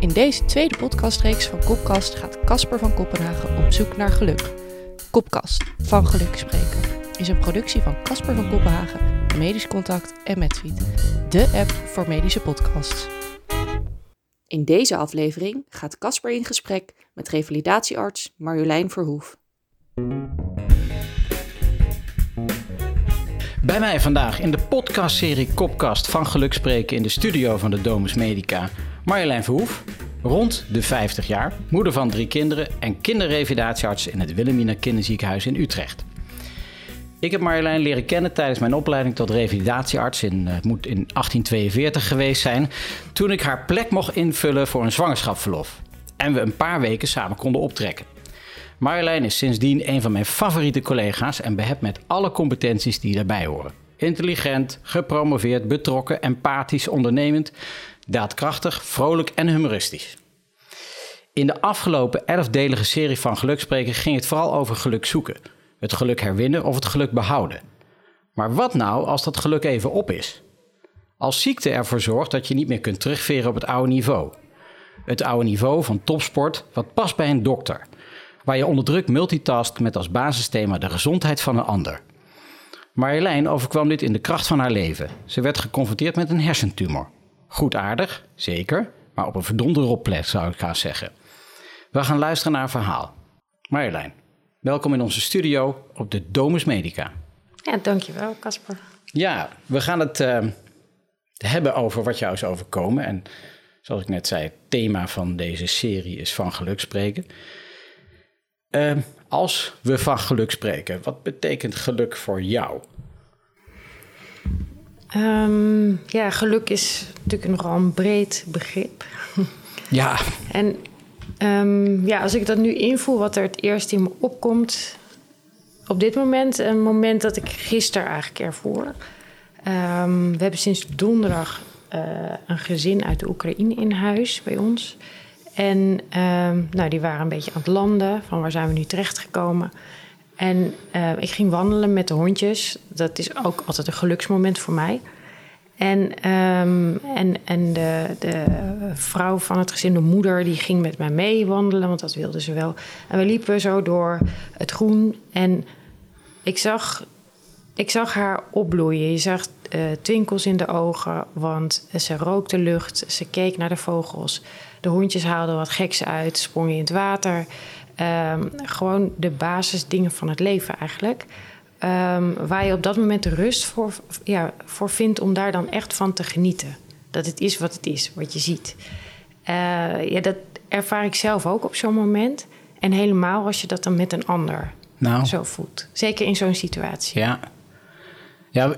In deze tweede podcastreeks van Kopkast gaat Casper van Kopenhagen op zoek naar geluk. Kopkast, van geluk spreken, is een productie van Casper van Kopenhagen, Medisch Contact en Medfeed, de app voor medische podcasts. In deze aflevering gaat Casper in gesprek met revalidatiearts Marjolein Verhoef. Bij mij vandaag in de podcastserie Kopkast van Geluk spreken in de studio van de Domus Medica Marjolein Verhoef, rond de 50 jaar, moeder van drie kinderen en kinderrevalidatiearts in het Wilhelmina Kinderziekenhuis in Utrecht. Ik heb Marjolein leren kennen tijdens mijn opleiding tot revalidatiearts. In, het moet in 1842 geweest zijn. Toen ik haar plek mocht invullen voor een zwangerschapsverlof. En we een paar weken samen konden optrekken. Marjolein is sindsdien een van mijn favoriete collega's en behept met alle competenties die daarbij horen. Intelligent, gepromoveerd, betrokken, empathisch, ondernemend, daadkrachtig, vrolijk en humoristisch. In de afgelopen elfdelige serie van Gelukspreken ging het vooral over geluk zoeken. Het geluk herwinnen of het geluk behouden. Maar wat nou als dat geluk even op is? Als ziekte ervoor zorgt dat je niet meer kunt terugveren op het oude niveau. Het oude niveau van topsport wat past bij een dokter. Waar je onder druk multitaskt met als basisthema de gezondheid van een ander. Marjolein overkwam dit in de kracht van haar leven. Ze werd geconfronteerd met een hersentumor. Goed aardig, zeker, maar op een verdomde rotplek zou ik gaan zeggen. We gaan luisteren naar haar verhaal. Marjolein, welkom in onze studio op de Domus Medica. Ja, dankjewel Casper. Ja, we gaan het uh, hebben over wat jou is overkomen. En zoals ik net zei, het thema van deze serie is van geluk spreken. Uh, als we van geluk spreken, wat betekent geluk voor jou? Um, ja, geluk is natuurlijk nogal een breed begrip. Ja. En um, ja, als ik dat nu invoel, wat er het eerst in me opkomt, op dit moment, een moment dat ik gisteren eigenlijk ervoor. Um, we hebben sinds donderdag uh, een gezin uit de Oekraïne in huis bij ons. En nou, die waren een beetje aan het landen, van waar zijn we nu terechtgekomen. En uh, ik ging wandelen met de hondjes. Dat is ook altijd een geluksmoment voor mij. En, um, en, en de, de vrouw van het gezin, de moeder, die ging met mij mee wandelen, want dat wilde ze wel. En we liepen zo door het groen en ik zag, ik zag haar opbloeien. Je zag uh, twinkels in de ogen, want ze rookte lucht, ze keek naar de vogels. De hondjes haalden wat geks uit, sprongen in het water. Um, gewoon de basisdingen van het leven eigenlijk. Um, waar je op dat moment de rust voor, ja, voor vindt om daar dan echt van te genieten. Dat het is wat het is, wat je ziet. Uh, ja, dat ervaar ik zelf ook op zo'n moment. En helemaal als je dat dan met een ander nou. zo voelt. Zeker in zo'n situatie. Ja. ja,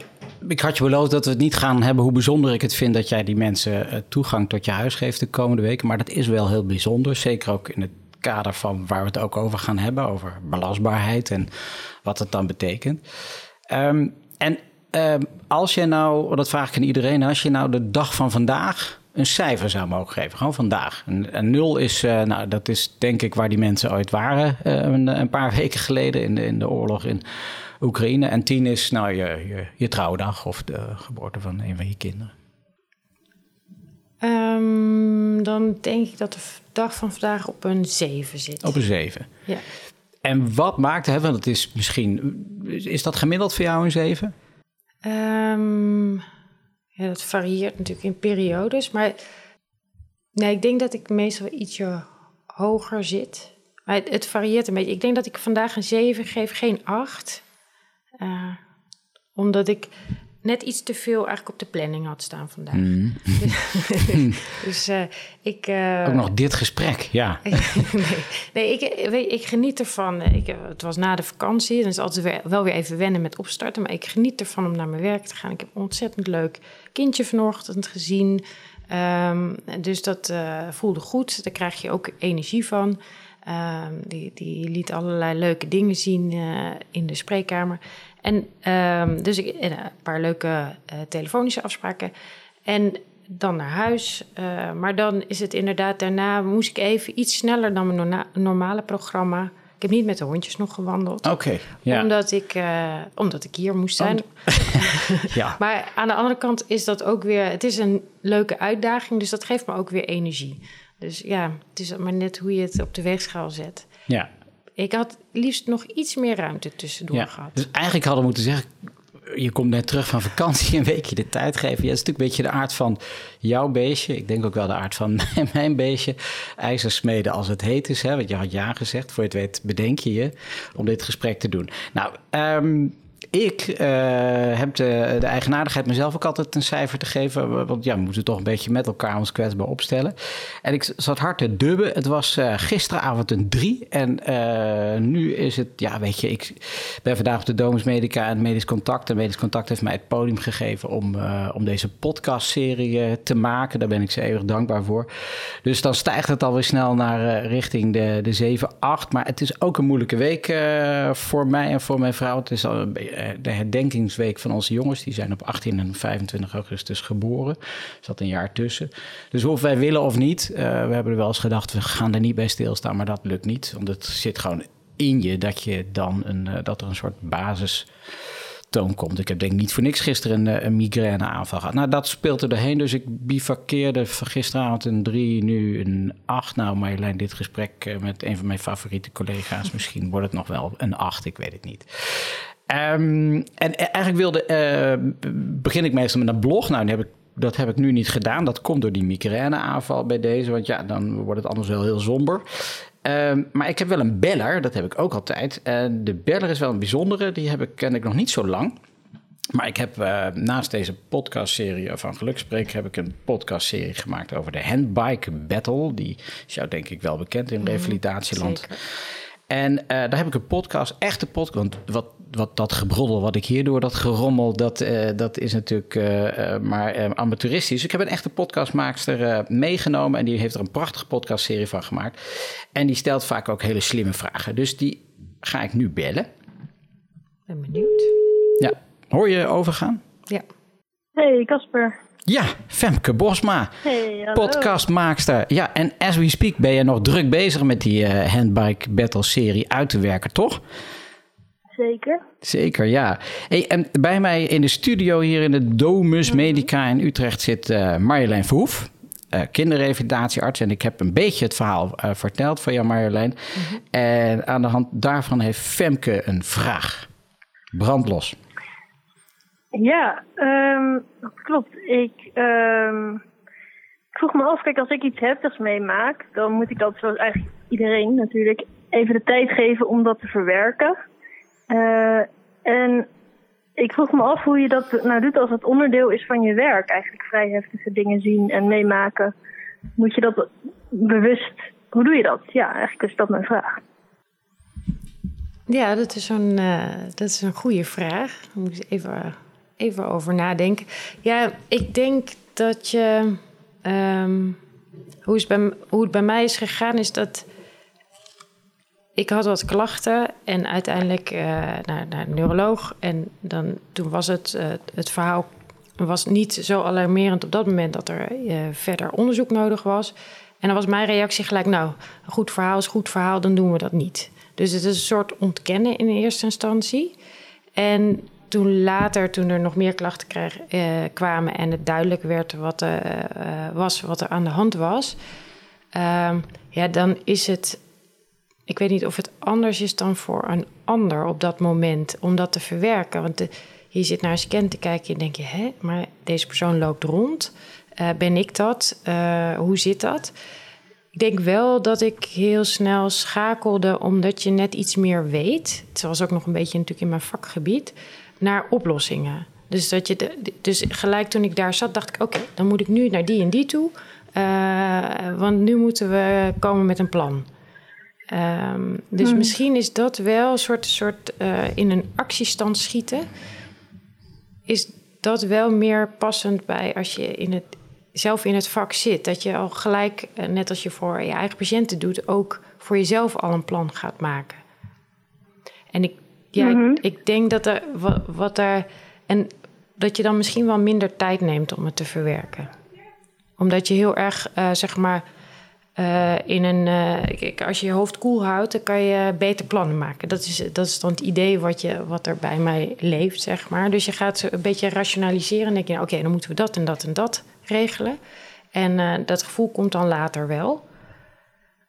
ik had je beloofd dat we het niet gaan hebben hoe bijzonder ik het vind dat jij die mensen toegang tot je huis geeft de komende weken. Maar dat is wel heel bijzonder. Zeker ook in het kader van waar we het ook over gaan hebben, over belastbaarheid en wat het dan betekent. Um, en um, als je nou, dat vraag ik aan iedereen, als je nou de dag van vandaag een cijfer zou mogen geven, gewoon vandaag. En, en nul is, uh, nou, dat is denk ik waar die mensen ooit waren uh, een, een, paar weken geleden in de, in de oorlog in Oekraïne. En tien is nou je, je, je trouwdag of de geboorte van een van je kinderen. Um, dan denk ik dat de dag van vandaag op een 7 zit. Op een 7. Ja. En wat maakt, hè, want het is misschien, is dat gemiddeld voor jou een 7? Um, ja, dat varieert natuurlijk in periodes, maar nee, ik denk dat ik meestal ietsje hoger zit. Maar het, het varieert een beetje. Ik denk dat ik vandaag een 7 geef, geen 8. Uh, omdat ik net iets te veel eigenlijk op de planning had staan vandaag. Mm. dus uh, ik... Uh, Ook nog dit gesprek, ja. nee, nee ik, weet, ik geniet ervan. Ik, het was na de vakantie, dan is het altijd weer, wel weer even wennen met opstarten. Maar ik geniet ervan om naar mijn werk te gaan. Ik heb een ontzettend leuk kindje vanochtend gezien. Um, dus dat uh, voelde goed. Daar krijg je ook energie van. Um, die, die liet allerlei leuke dingen zien in de spreekkamer. En um, dus ik, een paar leuke uh, telefonische afspraken. En dan naar huis. Uh, maar dan is het inderdaad, daarna moest ik even iets sneller dan mijn normale programma. Ik heb niet met de hondjes nog gewandeld. Oké. Okay, omdat, ik, uh, omdat ik hier moest zijn. ja. Maar aan de andere kant is dat ook weer. Het is een leuke uitdaging, dus dat geeft me ook weer energie. Dus ja, het is maar net hoe je het op de weegschaal zet. Ja. Ik had liefst nog iets meer ruimte tussendoor ja. gehad. Dus eigenlijk hadden we moeten zeggen, je komt net terug van vakantie, een weekje de tijd geven. Ja, dat is natuurlijk een beetje de aard van jouw beestje. Ik denk ook wel de aard van mijn beestje. IJzersmeden als het heet is, hè, want je had ja gezegd. Voor je het weet bedenk je je om dit gesprek te doen. Nou, um, ik uh, heb de, de, eigenaardigheid mezelf ook altijd een cijfer te geven. Want ja, we moeten toch een beetje met elkaar ons kwetsbaar opstellen. En ik zat hard te dubben. Het was uh, gisteravond een drie. En uh, nu is het, ja, weet je, ik ben vandaag op de Domus Medica en Medisch Contact. En Medisch Contact heeft mij het podium gegeven om, om deze podcastserie te maken. Daar ben ik ze eeuwig dankbaar voor. Dus dan stijgt het alweer snel naar richting de, de 7, 8. Maar het is ook een moeilijke week voor mij en voor mijn vrouw. Het is al een beetje de herdenkingsweek van onze jongens. Die zijn op 18 en 25 augustus geboren. Er zat een jaar tussen. Dus of wij willen of niet, uh, we hebben er wel eens gedacht, we gaan er niet bij stilstaan. Maar dat lukt niet. Want het zit gewoon in je dat, je dan een, uh, dat er een soort basis toon komt. Ik heb denk niet voor niks gisteren een, een migraineaanval gehad. Nou, dat speelt er doorheen. Dus ik bivakkeerde gisteravond een drie, nu een acht. Nou, Marjolein, dit gesprek met een van mijn favoriete collega's... misschien wordt het nog wel een acht, ik weet het niet. Um, en eigenlijk wilde, uh, begin ik meestal met een blog. Nou, die heb ik, dat heb ik nu niet gedaan. Dat komt door die migraineaanval bij deze. Want ja, dan wordt het anders wel heel somber. Um, maar ik heb wel een beller, dat heb ik ook altijd. En de beller is wel een bijzondere, die heb ik, ken ik nog niet zo lang. Maar ik heb uh, naast deze podcastserie van Gelukspreek... heb ik een podcastserie gemaakt over de Handbike Battle. Die is jou denk ik wel bekend in revalidatieland. Zeker. En uh, daar heb ik een podcast, echte podcast. Want wat, wat dat gebroddel wat ik hier doe, dat gerommel, dat, uh, dat is natuurlijk uh, maar amateuristisch. Ik heb een echte podcastmaakster meegenomen en die heeft er een prachtige podcastserie van gemaakt. En die stelt vaak ook hele slimme vragen. Dus die ga ik nu bellen. Ben benieuwd. Ja, hoor je overgaan? Ja. Hey Casper. Ja, Femke Bosma, hey, podcastmaakster. Ja, en as we speak ben je nog druk bezig met die uh, Handbike Battle serie uit te werken, toch? Zeker. Zeker, ja. Hey, en bij mij in de studio hier in de Domus Medica in Utrecht zit uh, Marjolein Verhoef. Uh, kinderrevalidatiearts. En ik heb een beetje het verhaal uh, verteld van jou, Marjolein. Mm -hmm. En aan de hand daarvan heeft Femke een vraag. Brandlos. Ja, um, klopt. Ik, um, ik vroeg me af, kijk, als ik iets heftigs meemaak, dan moet ik dat zoals eigenlijk iedereen natuurlijk even de tijd geven om dat te verwerken. Uh, en ik vroeg me af hoe je dat nou doet als het onderdeel is van je werk. Eigenlijk vrij heftige dingen zien en meemaken. Moet je dat bewust, hoe doe je dat? Ja, eigenlijk is dat mijn vraag. Ja, dat is een, uh, dat is een goede vraag. Daar moet ik even even over nadenken. Ja, ik denk dat je. Um, hoe, is bij, hoe het bij mij is gegaan, is dat. Ik had wat klachten en uiteindelijk uh, naar, naar een neuroloog. En dan, toen was het, uh, het verhaal was niet zo alarmerend op dat moment dat er uh, verder onderzoek nodig was. En dan was mijn reactie gelijk, nou, een goed verhaal is goed verhaal, dan doen we dat niet. Dus het is een soort ontkennen in eerste instantie. En toen later, toen er nog meer klachten eh, kwamen en het duidelijk werd wat, was, wat er aan de hand was, uh, ja, dan is het. Ik weet niet of het anders is dan voor een ander op dat moment om dat te verwerken. Want de, je zit naar een scan te kijken en denk je, hè, maar deze persoon loopt rond. Uh, ben ik dat? Uh, hoe zit dat? Ik denk wel dat ik heel snel schakelde, omdat je net iets meer weet. Het was ook nog een beetje natuurlijk in mijn vakgebied naar oplossingen. Dus, dat je dus gelijk toen ik daar zat, dacht ik: oké, dan moet ik nu naar die en die toe. Uh, want nu moeten we komen met een plan. Um, dus hmm. misschien is dat wel een soort, soort uh, in een actiestand schieten. Is dat wel meer passend bij als je in het, zelf in het vak zit? Dat je al gelijk, uh, net als je voor je eigen patiënten doet, ook voor jezelf al een plan gaat maken. En ik ja, mm -hmm. ik, ik, denk dat er wat, wat er. En dat je dan misschien wel minder tijd neemt om het te verwerken. Omdat je heel erg, uh, zeg maar. Uh, in een, uh, als je je hoofd koel houdt, dan kan je beter plannen maken. Dat is, dat is dan het idee wat, je, wat er bij mij leeft, zeg maar. Dus je gaat een beetje rationaliseren en denk je, oké, okay, dan moeten we dat en dat en dat regelen. En dat gevoel komt dan later wel.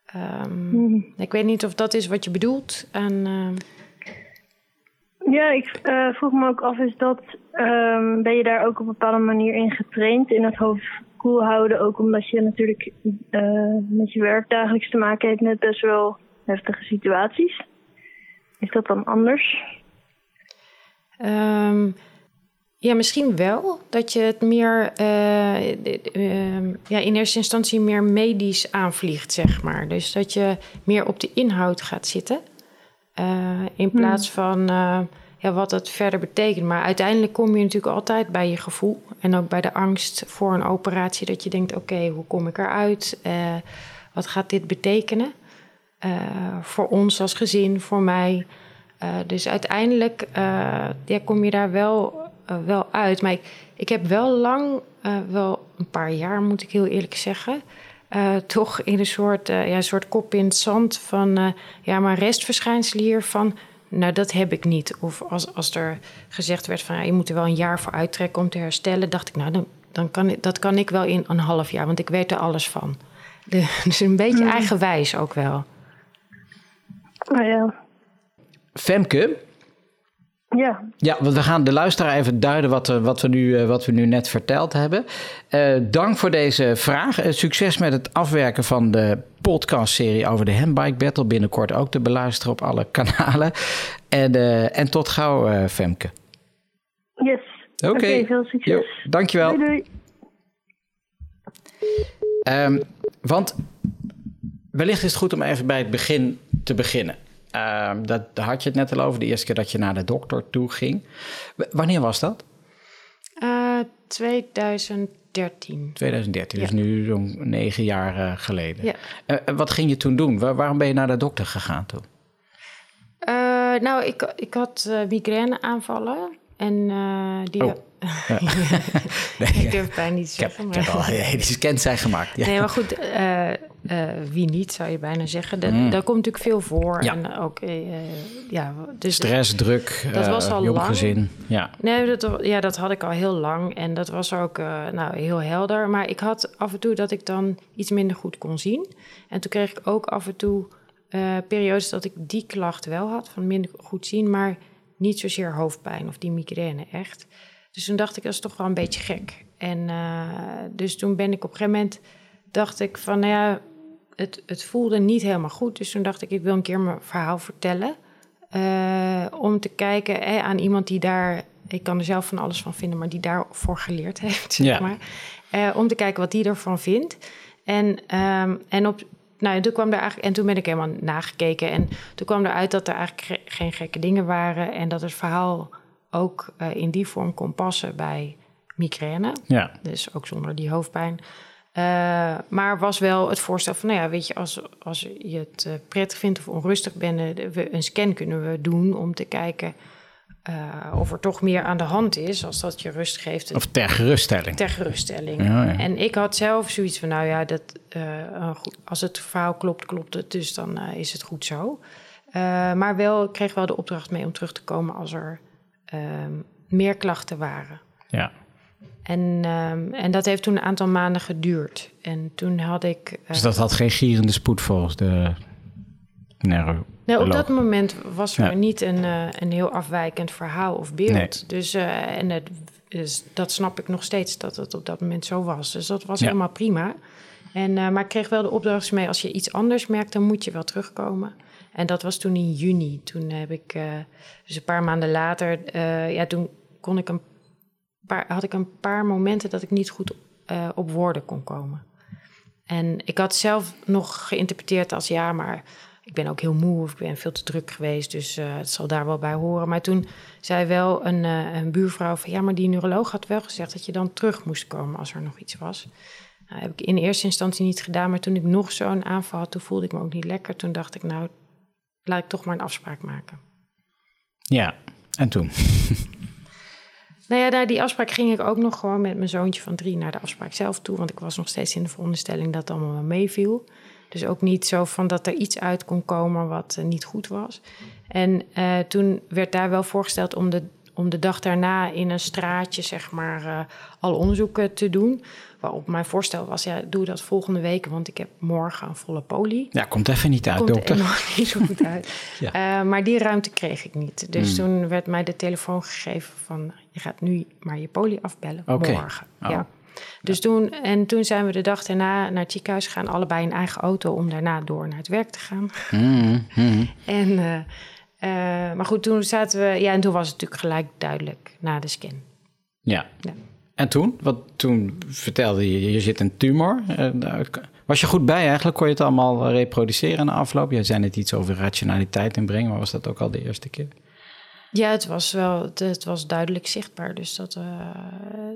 Ehm, Mhm. Ik weet niet of dat is wat je bedoelt. En, Ja, ik eh, vroeg me ook af, is dat, ehm, ben je daar ook op een bepaalde manier in getraind in het hoofd koel houden? Ook omdat je natuurlijk eh, met je werk dagelijks te maken hebt met best wel heftige situaties. Is dat dan anders? Ehm, ja, misschien wel. Dat je het meer eh, ehm, ja, in eerste instantie meer medisch aanvliegt, zeg maar. Dus dat je meer op de inhoud gaat zitten. eh, in plaats van ja, wat het verder betekent. Maar uiteindelijk kom je natuurlijk altijd bij je gevoel. En ook bij de angst voor een operatie. Dat je denkt, oké, hoe kom ik eruit? Eh wat gaat dit betekenen? Eh, voor ons als gezin, voor mij. Eh, dus uiteindelijk ja, kom je daar wel, wel uit. Maar ik, ik heb wel lang, wel een paar jaar moet ik heel eerlijk zeggen... toch in een soort, ja, soort kop in het zand van... eh, ja, maar restverschijnsel hiervan... Nou, dat heb ik niet. Of als, als er gezegd werd van... Ja, je moet er wel een jaar voor uittrekken om te herstellen... dacht ik, nou, dan, dan kan ik, dat kan ik wel in een half jaar... want ik weet er alles van. De, dus een beetje eigenwijs ook wel. Oh ja. Femke, Ja, Ja, want we gaan de luisteraar even duiden wat, eh, wat, we, nu, eh, wat we nu net verteld hebben. Eh, dank voor deze vraag. Succes met het afwerken van de podcastserie over de Handbike Battle. Binnenkort ook te beluisteren op alle kanalen. En, en tot gauw, Femke. yes. Oké. veel succes. Jo, dankjewel. Doei doei. Ehm, want wellicht is het goed om even bij het begin te beginnen. Ehm, dat, daar had je het net al over, de eerste keer dat je naar de dokter toe ging. W- wanneer was dat? Eh 2013. 2013, dus nu zo'n negen jaar eh, geleden. Ja. Eh, eh, wat ging je toen doen? Waar- waarom ben je naar de dokter gegaan toen? Nou, ik, ik had migraineaanvallen. En eh, die... Oh. ik durf bijna niet te Ik heb, zeggen. ik maar- heb al hele scans zijn gemaakt. Ja. Nee, maar goed, eh, eh, wie niet, zou je bijna zeggen. Dat, Mm. Daar komt natuurlijk veel voor. Ja. En ook, ja, dus Stress, druk, Dat was al jong lang. gezin. Ja. Nee, dat, ja, dat had ik al heel lang. En dat was ook nou, heel helder. Maar ik had af en toe dat ik dan iets minder goed kon zien. En toen kreeg ik ook af en toe periodes dat ik die klacht wel had. Van minder goed zien, maar niet zozeer hoofdpijn of die migraine echt. Dus toen dacht ik, dat is toch wel een beetje gek. En eh, dus toen ben ik op een gegeven moment... dacht ik van, nou ja, het, het voelde niet helemaal goed. Dus toen dacht ik, ik wil een keer mijn verhaal vertellen. Eh, om te kijken eh, aan iemand die daar... Ik kan er zelf van alles van vinden, maar die daarvoor geleerd heeft, zeg Ja. maar. Eh, om te kijken wat die ervan vindt. En, ehm, en, op, nou, toen kwam er eigenlijk, en toen ben ik helemaal nagekeken. En toen kwam eruit dat er eigenlijk ge- geen gekke dingen waren. En dat het verhaal ook eh, in die vorm kon passen bij migraine. Ja. Dus ook zonder die hoofdpijn. Eh, maar was wel het voorstel van, nou ja, weet je, als, als je het eh, prettig vindt of onrustig bent, we, een scan kunnen we doen om te kijken eh, of er toch meer aan de hand is, als dat je rust geeft. Of ter geruststelling. Ter geruststelling. Ja, ja. En ik had zelf zoiets van, nou ja, dat, eh, als het verhaal klopt, klopt het. Dus dan eh, is het goed zo. Maar wel, ik kreeg wel de opdracht mee om terug te komen als er ehm, meer klachten waren. Ja. En, ehm, en dat heeft toen een aantal maanden geduurd. En toen had ik... Dus dat had geen gierende spoed volgens de neuro. Nee, op Loop. dat moment was er Ja. niet een, eh, een heel afwijkend verhaal of beeld. Nee. Dus, eh, en het, dus dat snap ik nog steeds, dat het op dat moment zo was. Dus dat was Ja. helemaal prima. En, eh, maar ik kreeg wel de opdracht mee, als je iets anders merkt, dan moet je wel terugkomen. En dat was toen in juni. Toen heb ik, dus een paar maanden later, ja, toen kon ik een paar, had ik een paar momenten dat ik niet goed op woorden kon komen. En ik had zelf nog geïnterpreteerd als ja, maar ik ben ook heel moe of ik ben veel te druk geweest, dus eh, het zal daar wel bij horen. Maar toen zei wel een, eh, een buurvrouw van ja, maar die neuroloog had wel gezegd dat je dan terug moest komen als er nog iets was. Nou, heb ik in eerste instantie niet gedaan, maar toen ik nog zo'n aanval had, toen voelde ik me ook niet lekker. Toen dacht ik, nou, laat ik toch maar een afspraak maken. Ja. En toen? Nou ja, naar die afspraak ging ik ook nog gewoon met mijn zoontje van drie naar de afspraak zelf toe. Want ik was nog steeds in de veronderstelling dat het allemaal wel meeviel. Dus ook niet zo van dat er iets uit kon komen wat eh, niet goed was. En eh, toen werd daar wel voorgesteld om de, om de dag daarna in een straatje, zeg maar, uh, al onderzoeken te doen. Waarop mijn voorstel was, ja, doe dat volgende week, want ik heb morgen een volle poli. Ja, komt even niet uit, komt dokter. Komt nog niet zo goed uit. ja. uh, maar die ruimte kreeg ik niet. Dus Hmm. toen werd mij de telefoon gegeven van, je gaat nu maar je poli afbellen, okay. morgen. Oh. Ja. Dus toen, en toen zijn we de dag daarna naar het ziekenhuis gegaan, allebei in eigen auto, om daarna door naar het werk te gaan. Mm, mm. En, uh, uh, maar goed, toen zaten we, ja, en toen was het natuurlijk gelijk duidelijk na de scan. Ja. ja. En toen? Want toen vertelde je, je zit een tumor. Uh, was je goed bij eigenlijk? Kon je het allemaal reproduceren na afloop? Jij zei net iets over rationaliteit inbrengen, maar was dat ook al de eerste keer? Ja, het was wel, het was duidelijk zichtbaar. Dus dat, uh,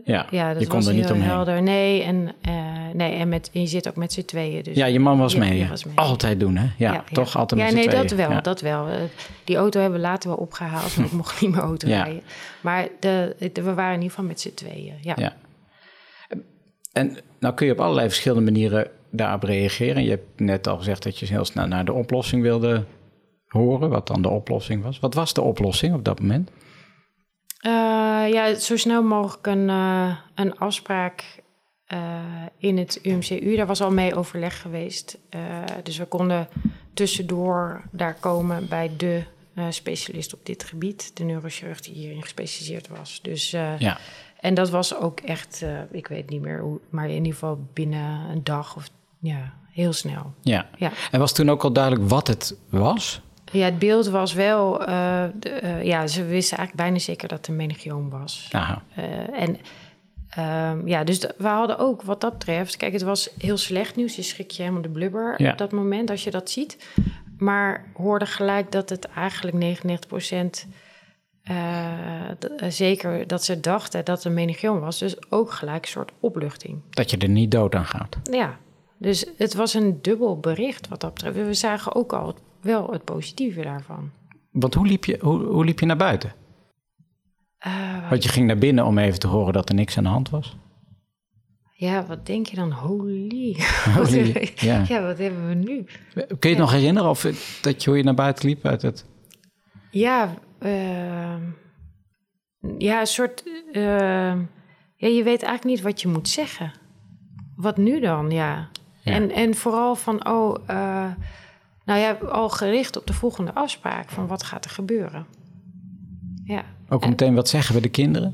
ja, ja, dat je kon was er niet heel omheen. helder. Nee, en, uh, nee, en, met, en je zit ook met z'n tweeën. Dus, ja, je man was, ja, mee. was mee. Altijd doen, hè? Ja, ja toch ja. altijd ja, met z'n nee, tweeën. dat wel, ja. dat wel. Die auto hebben we later wel opgehaald, want ik mocht niet meer auto rijden. Maar de, de, we waren in ieder geval met z'n tweeën, ja. En nou kun je op allerlei verschillende manieren daarop reageren. Je hebt net al gezegd dat je heel snel naar de oplossing wilde horen, wat dan de oplossing was. Wat was de oplossing op dat moment? Uh, ja, zo snel mogelijk een, uh, een afspraak uh, in het UMCU. Daar was al mee overleg geweest. dus we konden tussendoor daar komen bij de specialist op dit gebied. De neurochirurg die hierin gespecialiseerd was. Dus, ja. En dat was ook echt, ik weet niet meer hoe, maar in ieder geval binnen een dag of ja, heel snel. Ja. ja. En was toen ook al duidelijk wat het was? Ja, het beeld was wel... Uh, de, uh, ja, ze wisten eigenlijk bijna zeker dat het een meningioom was. Aha. Uh, en um, ja, dus we hadden ook wat dat betreft... Kijk, het was heel slecht nieuws. Je schrik je helemaal de blubber ja. op dat moment als je dat ziet. Maar hoorde gelijk dat het eigenlijk 99 procent... zeker dat ze dachten dat het een meningioom was. Dus ook gelijk een soort opluchting. Dat je er niet dood aan gaat. Ja, dus het was een dubbel bericht wat dat betreft. We zagen ook al wel het positieve daarvan. Want hoe liep je, hoe, hoe liep je naar buiten? Uh, Want je ging naar binnen om even te horen dat er niks aan de hand was. Ja, wat denk je dan? Holy. Holy ja. ja. wat hebben we nu? Kun je het ja. nog herinneren of dat je, hoe je naar buiten liep uit het... Ja, uh, ja, een soort... Uh, ja, je weet eigenlijk niet wat je moet zeggen. Wat nu dan, ja. ja. En, en vooral van, oh... Nou ja, al gericht op de volgende afspraak van wat gaat er gebeuren. Ja. Ook en, meteen wat zeggen we de kinderen?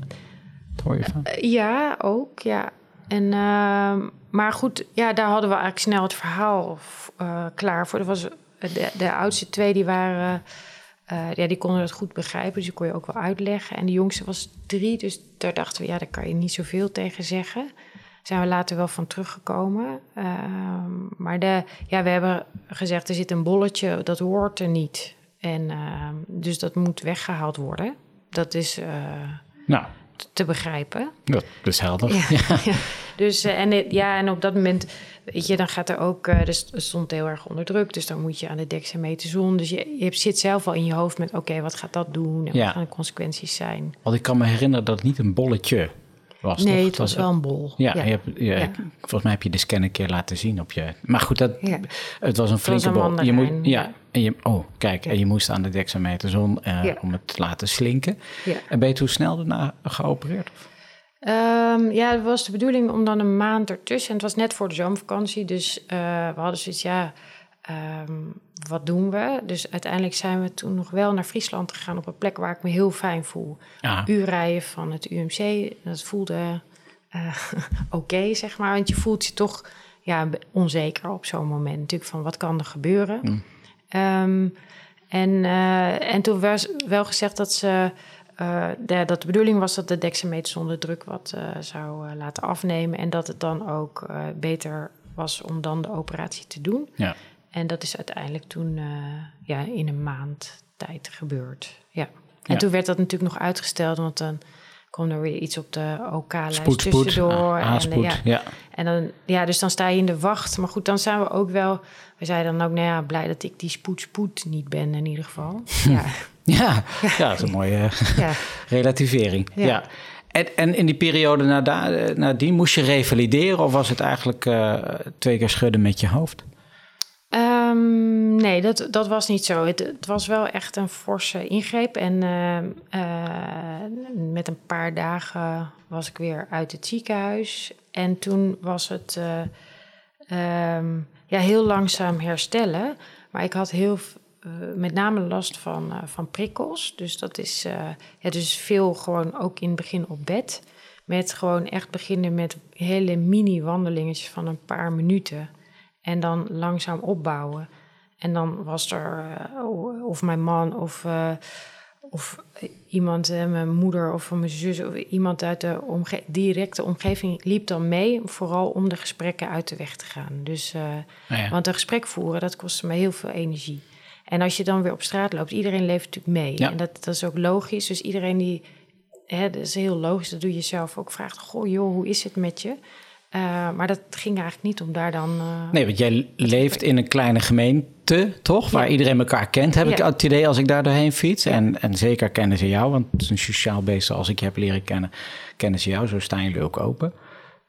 Dat hoor je van? Uh, ja, ook, ja. En, uh, maar goed, ja, daar hadden we eigenlijk snel het verhaal uh, klaar voor. Er was, de, de oudste twee die waren, uh, ja, die konden het goed begrijpen, dus die kon je ook wel uitleggen. En de jongste was drie, dus daar dachten we, ja, daar kan je niet zoveel tegen zeggen zijn we later wel van teruggekomen. Uh, maar de, ja, we hebben gezegd, er zit een bolletje, dat hoort er niet. En uh, dus dat moet weggehaald worden. Dat is uh, nou. te begrijpen. Dat is helder. Ja, ja. ja. Dus, en, ja, en op dat moment, weet je, dan gaat er ook... dus het stond heel erg onder druk, dus dan moet je aan de dexamethason. Dus je, je zit zelf al in je hoofd met, oké, okay, wat gaat dat doen? En wat gaan de consequenties zijn? Want ik kan me herinneren dat het niet een bolletje was. Nee, toch? het was wel een bol. Ja, ja. Je hebt, ja, volgens mij heb je de scan een keer laten zien op je. Maar goed, dat, het was een flinke was een bol. Je moet, ja, En je, oh, kijk, en je moest aan de dexamethason uh, om het te laten slinken. En weet je hoe snel daarna geopereerd? Um, ja, het was de bedoeling om dan een maand ertussen. En het was net voor de zomervakantie, dus uh, we hadden zoiets, ja, um, wat doen we? Dus uiteindelijk zijn we toen nog wel naar Friesland gegaan op een plek waar ik me heel fijn voel. Ah. Uur rijden van het UMC, dat voelde uh, oké, okay, zeg maar. Want je voelt je toch ja, onzeker op zo'n moment. Natuurlijk van, wat kan er gebeuren? Mm. Um, en, uh, en toen was wel gezegd dat ze... Uh, de, dat de bedoeling was dat de dexamethason de druk wat zou laten afnemen. En dat het dan ook beter was om dan de operatie te doen. Ja. En dat is uiteindelijk toen ja, in een maand tijd gebeurd. Ja. En Ja. toen werd dat natuurlijk nog uitgesteld, want dan kwam er weer iets op de OK-lijst tussendoor. Ah, en, aanspoed. ja, ja. en dan, ja, dus dan sta je in de wacht. Maar goed, dan zijn we ook wel... We zeiden dan ook, nou ja, blij dat ik die spoed-spoed niet ben in ieder geval. Ja, Ja, ja, dat is een mooie ja. relativering. Ja. Ja. En, en in die periode nadien moest je revalideren of was het eigenlijk eh, twee keer schudden met je hoofd? Ehm, nee, dat, dat was niet zo. Het, het was wel echt een forse ingreep. En ehm, eh, met een paar dagen was ik weer uit het ziekenhuis. En toen was het eh, ehm, ja, heel langzaam herstellen. Maar ik had heel, eh, met name last van, van prikkels. Dus dat is ja, dus veel gewoon ook in het begin op bed. Met gewoon echt beginnen met hele mini-wandelingetjes van een paar minuten. En dan langzaam opbouwen. En dan was er, uh, of mijn man, of, uh, of iemand, uh, mijn moeder of mijn zus, of iemand uit de omge directe omgeving liep dan mee, vooral om de gesprekken uit de weg te gaan. Dus, ja. Want een gesprek voeren, dat kostte me heel veel energie. En als je dan weer op straat loopt, iedereen leeft natuurlijk mee. Ja. En dat, dat is ook logisch. Dus iedereen die, hè, dat is heel logisch, dat doe je zelf ook, vraagt: Goh, joh, hoe is het met je? Uh, maar dat ging eigenlijk niet om daar dan. Uh, nee, want jij leeft in een kleine gemeente, toch? Waar iedereen elkaar kent, heb ja. ik het idee als ik daar doorheen fiets. Ja. En, en zeker kennen ze jou, want het is een sociaal beest zoals ik je heb leren kennen. Kennen ze jou, zo staan jullie ook open.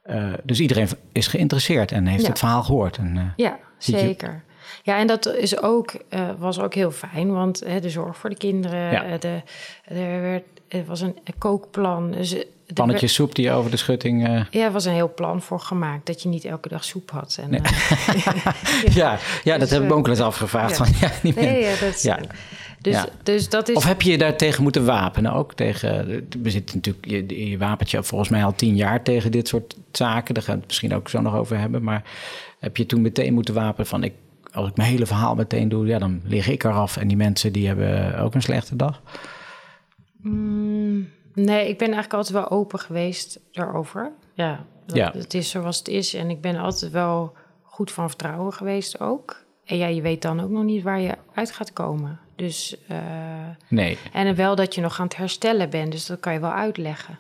Uh, dus iedereen is geïnteresseerd en heeft het verhaal gehoord. En, ja, zeker. Ja, en dat is ook, was ook heel fijn, want de zorg voor de kinderen, de, er, werd, er was een kookplan. Dus Pannetje soep die over de schutting. Uh... Ja, er was een heel plan voor gemaakt dat je niet elke dag soep had. En, nee. uh, ja, ja, dat dus, heb ik me ook wel eens afgevraagd. Ja. Van, ja, niet meer. Nee, ja, dat ja. Dus, ja. dus dat is... Of heb je je daar tegen moeten wapenen ook? Tegen, we zitten natuurlijk, je, je wapent je volgens mij al tien jaar tegen dit soort zaken. Daar gaan we het misschien ook zo nog over hebben. Maar heb je toen meteen moeten wapenen van... Ik, als ik mijn hele verhaal meteen doe, ja, dan lig ik eraf. En die mensen die hebben ook een slechte dag. Mm. Nee, ik ben eigenlijk altijd wel open geweest daarover. Ja, dat, ja. het is zoals het is. En ik ben altijd wel goed van vertrouwen geweest ook. En ja, je weet dan ook nog niet waar je uit gaat komen. Dus, uh, nee. En wel dat je nog aan het herstellen bent. Dus dat kan je wel uitleggen.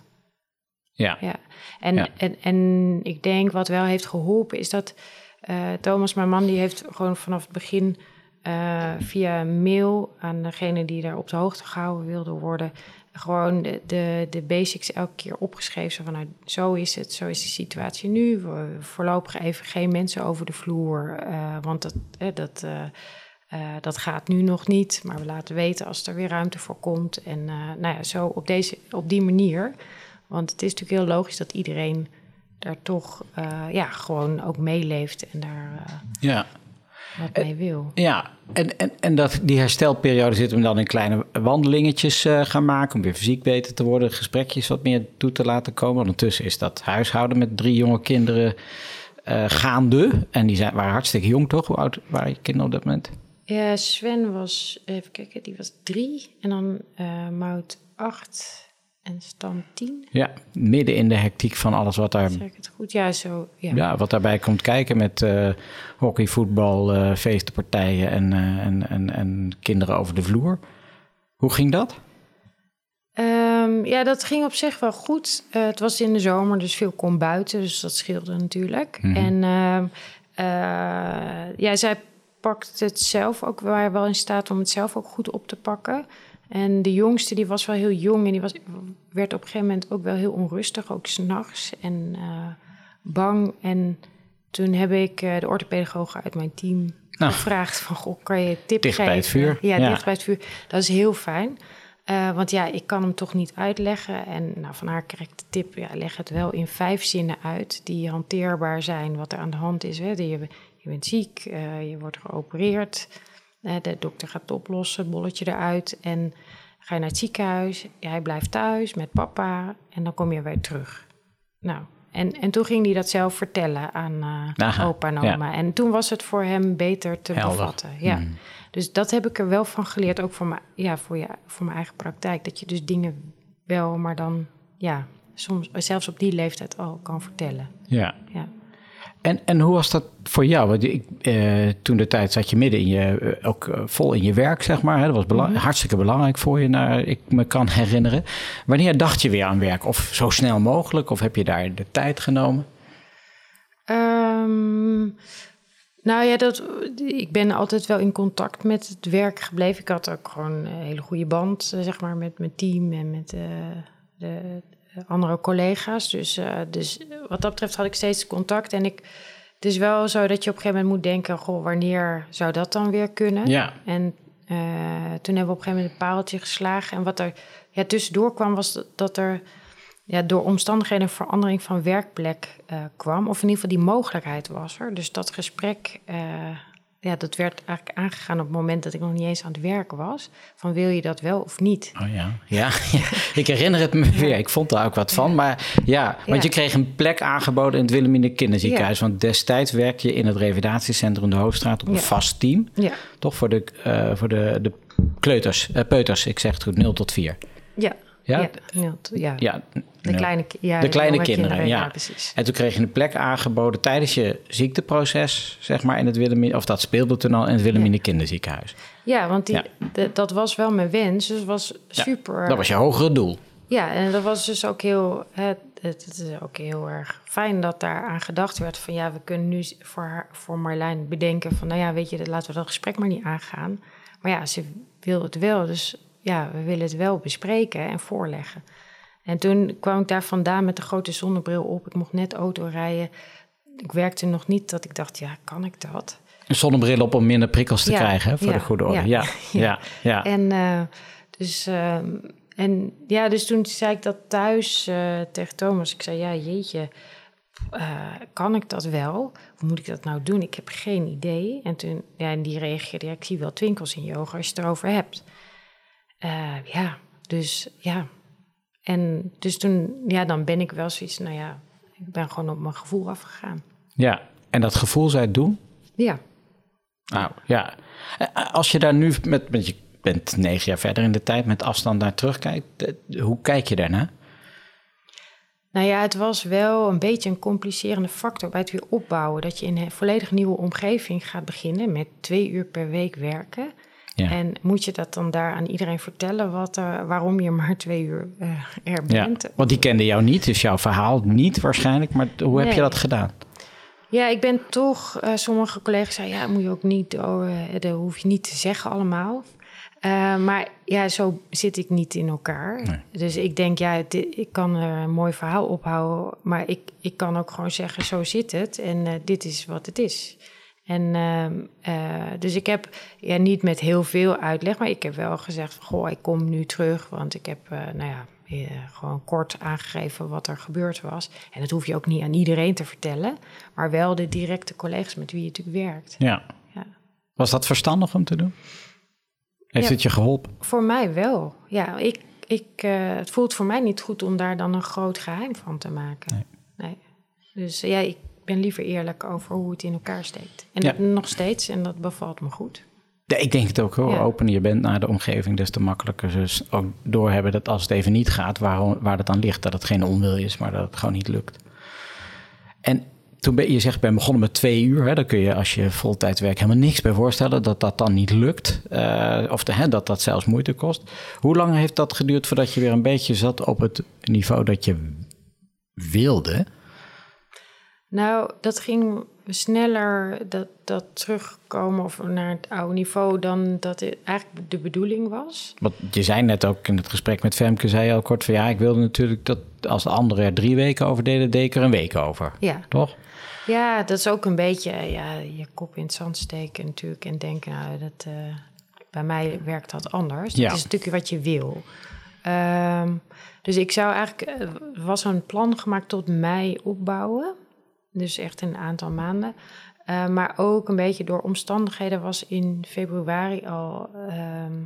Ja. ja. En, ja. En, en ik denk wat wel heeft geholpen is dat uh, Thomas, mijn man, die heeft gewoon vanaf het begin uh, via mail aan degene die daar op de hoogte gehouden wilde worden, gewoon de, de, de, basics elke keer opgeschreven. Zo nou, zo is het, zo is de situatie nu. Voorlopig even geen mensen over de vloer, uh, want dat, eh, dat, uh, dat gaat nu nog niet. Maar we laten weten als er weer ruimte voor komt. En nou ja, zo op, deze, op die manier. Want het is natuurlijk heel logisch dat iedereen daar toch ja, gewoon ook meeleeft en daar... ja wat mee wil. Ja, en, en, en dat, die herstelperiode zit hem dan in kleine wandelingetjes uh, gaan maken... om weer fysiek beter te worden, gesprekjes wat meer toe te laten komen. Ondertussen is dat huishouden met drie jonge kinderen uh, gaande. En die zijn, waren hartstikke jong, toch? Hoe oud waren je kinderen op dat moment? Ja, Sven was, even kijken, die was drie. En dan uh, Mout acht en stand 10. Ja, midden in de hectiek van alles wat daar. Zeg ik het goed? Ja, zo. Ja, ja wat daarbij komt kijken met uh, hockey, voetbal, uh, feestenpartijen en, uh, en, en, en kinderen over de vloer. Hoe ging dat? Um, ja, dat ging op zich wel goed. het was in de zomer, dus veel kon buiten, dus dat scheelde natuurlijk. Mm -hmm. En ja, zij pakt het zelf ook, waar wel in staat om het zelf ook goed op te pakken. En de jongste, die was wel heel jong en die was, werd op een gegeven moment ook wel heel onrustig, ook s'nachts en uh, bang. En toen heb ik uh, de orthopedagoog uit mijn team ah. gevraagd van, goh, kan je tip dicht geven? bij het vuur. Ja, ja, dicht bij het vuur. Dat is heel fijn. Uh, want ja, ik kan hem toch niet uitleggen. En nou, van haar krijg ik de tip, ja, leg het wel in vijf zinnen uit... die hanteerbaar zijn, wat er aan de hand is. Hè. Je, je bent ziek, je wordt geopereerd... De dokter gaat het oplossen, bolletje eruit. En ga je naar het ziekenhuis. Jij blijft thuis met papa. En dan kom je weer terug. Nou, en, en toen ging hij dat zelf vertellen aan uh, opa en oma. Ja. En toen was het voor hem beter te Helder. bevatten. Ja. Mm. Dus dat heb ik er wel van geleerd, ook voor, mijn, ja, voor, je, voor mijn eigen praktijk. Dat je dus dingen wel, maar dan ja, soms zelfs op die leeftijd al kan vertellen. Ja. ja. En, en hoe was dat voor jou? Want ik, eh, toen de tijd zat je midden in je, uh, ook uh, vol in je werk, zeg maar. Hè? Dat was belang -hmm. hartstikke belangrijk voor je, naar ik me kan herinneren. Wanneer dacht je weer aan werk? Of zo snel mogelijk? Of heb je daar de tijd genomen? Um, nou ja, dat, ik ben altijd wel in contact met het werk gebleven. Ik had ook gewoon een hele goede band, zeg maar, met mijn team en met de andere collega's. Dus, uh, dus wat dat betreft had ik steeds contact. En ik het is wel zo dat je op een gegeven moment moet denken... Goh, wanneer zou dat dan weer kunnen? Ja. En uh, toen hebben we op een gegeven moment een paaltje geslagen. En wat er ja, tussendoor kwam, was dat, dat er ja, door omstandigheden een verandering van werkplek uh, kwam. Of in ieder geval die mogelijkheid was er. Dus dat gesprek, ja, dat werd eigenlijk aangegaan op het moment dat ik nog niet eens aan het werken was. Van wil je dat wel of niet? Oh ja, ja, ja. ik herinner het me weer. Ik vond daar ook wat van. Maar ja, want je kreeg een plek aangeboden in het Wilhelmine Kinderziekenhuis. Want destijds werk je in het revalidatiecentrum de Hoofdstraat op een vast team. Ja, Toch voor de, eh, voor de, de kleuters, eh, peuters, ik zeg het goed, 0 tot 4. ja. Ja? ja, ja. Ja, De kleine, ja, de kleine kinderen, ja. precies. En toen kreeg je een plek aangeboden tijdens je ziekteproces, zeg maar, in het Wilhelmine, of dat speelde toen al in het Wilhelmine Kinderziekenhuis. Ja, want die, Ja. de- dat was wel mijn wens. Dus was super. Dat was je hogere doel. Ja, en dat was dus ook heel. Het, het, het is ook heel erg fijn dat daar aan gedacht werd. Van ja, we kunnen nu voor, haar, voor Marlijn bedenken. Van nou ja, weet je, dat- laten we dat gesprek maar niet aangaan. Maar ja, ze wil het wel. Dus ja, we willen het wel bespreken en voorleggen. En toen kwam ik daar vandaan met de grote zonnebril op. Ik mocht net auto rijden. Ik werkte nog niet dat ik dacht, ja, kan ik dat? Een zonnebril op om minder prikkels te Ja, krijgen, hè, voor ja, de goede orde. Ja, ja, ja. En, eh, dus, ehm, en ja, dus toen zei ik dat thuis eh, tegen Thomas. Ik zei, ja, jeetje, eh, kan ik dat wel? Hoe moet ik dat nou doen? Ik heb geen idee. En toen, ja, en die reageerde, ja, ik zie wel twinkels in je ogen als je het erover hebt. Ja, dus ja. En dus toen, ja, dan ben ik wel zoiets, nou ja, ik ben gewoon op mijn gevoel afgegaan. ja. En dat gevoel zei het doen? Ja. Nou, ja. Eh, Als je daar nu met, met je bent negen jaar verder in de tijd, met afstand naar terugkijkt, eh, hoe kijk je daarna? Nou ja, het was wel een beetje een complicerende factor bij het weer opbouwen. Dat je in een volledig nieuwe omgeving gaat beginnen met twee uur per week werken. Ja. En moet je dat dan daar aan iedereen vertellen wat, er- waarom je maar twee uur eh, er Ja, bent? want die kende jou niet, dus jouw verhaal niet waarschijnlijk. Maar hoe heb je dat gedaan? Ja, ik ben toch, eh, sommige collega's zeiden, ja, moet je ook niet, oh, eh, dat hoef je niet te zeggen allemaal. Eh, maar ja, zo zit ik niet in elkaar. Dus ik denk, ja, ik kan een mooi verhaal ophouden, maar ik, ik kan ook gewoon zeggen, zo zit het en eh, dit is wat het is. En ehm, eh, dus ik heb ja, niet met heel veel uitleg, maar ik heb wel gezegd van, goh, ik kom nu terug, want ik heb, eh, nou ja, eh, gewoon kort aangegeven wat er gebeurd was. En dat hoef je ook niet aan iedereen te vertellen, maar wel de directe collega's met wie je natuurlijk werkt. Ja. Ja. Was dat verstandig om te doen? Heeft Ja. het je geholpen? Voor mij wel. Ja, ik, ik, het voelt voor mij niet goed om daar dan een groot geheim van te maken. Nee. Dus ja, ik ben liever eerlijk over hoe het in elkaar steekt. En Ja. dat nog steeds, en dat bevalt me goed. Ja, ik denk het ook. Hoe Ja. opener je bent naar de omgeving, des te makkelijker dus ook doorhebben dat als het even niet gaat, waar, waar het dan ligt. Dat het geen onwil is, maar dat het gewoon niet lukt. En toen ben je zegt, ben begonnen met twee uur. Hè, dan kun je als je voltijd werkt helemaal niks bij voorstellen dat dat dan niet lukt. eh, of de, hè, dat dat zelfs moeite kost. Hoe lang heeft dat geduurd voordat je weer een beetje zat op het niveau dat je wilde? Nou, dat ging sneller, dat, dat terugkomen of naar het oude niveau, dan dat het eigenlijk de bedoeling was. Want je zei net ook in het gesprek met Femke, zei je al kort van ja, ik wilde natuurlijk dat als de anderen er drie weken over deden, deed ik er een week over. Ja. Toch? Ja, dat is ook een beetje ja, je kop in het zand steken natuurlijk en denken, nou, dat, eh, bij mij werkt dat anders. Ja. Dat is natuurlijk wat je wil. Ehm, dus ik zou eigenlijk, eh, er was een plan gemaakt tot mei opbouwen. Dus echt een aantal maanden. Eh, maar ook een beetje door omstandigheden was in februari al ehm,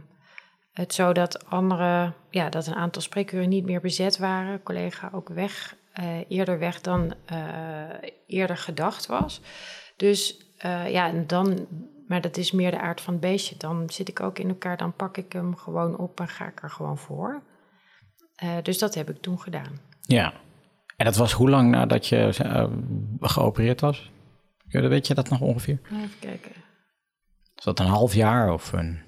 het zo dat andere, ja, dat een aantal spreekuren niet meer bezet waren. Collega ook weg, eh, eerder weg dan eh, eerder gedacht was. Dus ja, dan, maar dat is meer de aard van het beestje. Dan zit ik ook in elkaar, dan pak ik hem gewoon op en ga ik er gewoon voor. Dus dat heb ik toen gedaan. Ja. En dat was hoe lang nadat je eh, geopereerd was? Weet je dat nog ongeveer? Even kijken. Is dat een half jaar of een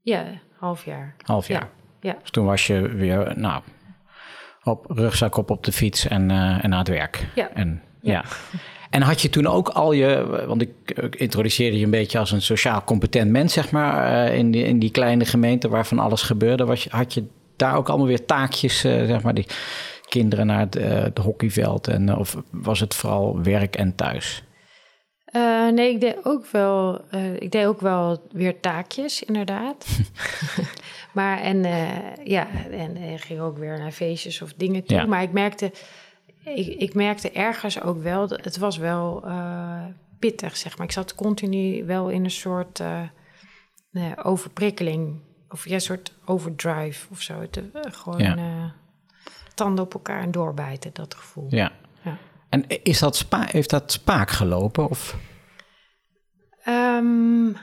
Ja, half jaar. half jaar? Ja, ja. Dus toen was je weer, nou, op rugzak op op de fiets en, eh, en aan het werk. Ja. En, ja. Ja. En had je toen ook al je, want ik, ik introduceerde je een beetje als een sociaal competent mens, zeg maar, eh, in, die, in die kleine gemeente waarvan alles gebeurde. Was je, had je daar ook allemaal weer taakjes, zeg maar, die kinderen naar het, het hockeyveld? En, of was het vooral werk en thuis? Uh, nee, ik deed ook wel, uh, ik deed ook wel weer taakjes, inderdaad. maar en uh, ja, en ging ook weer naar feestjes of dingen toe. Ja. Maar ik merkte, ik, ik, merkte ergens ook wel, dat het was wel pittig, zeg maar. Ik zat continu wel in een soort overprikkeling. Of ja, een soort overdrive of zo. Het, gewoon ja. Tanden op elkaar en doorbijten, dat gevoel. Ja. En is dat spa heeft dat spaak gelopen? Of? Um,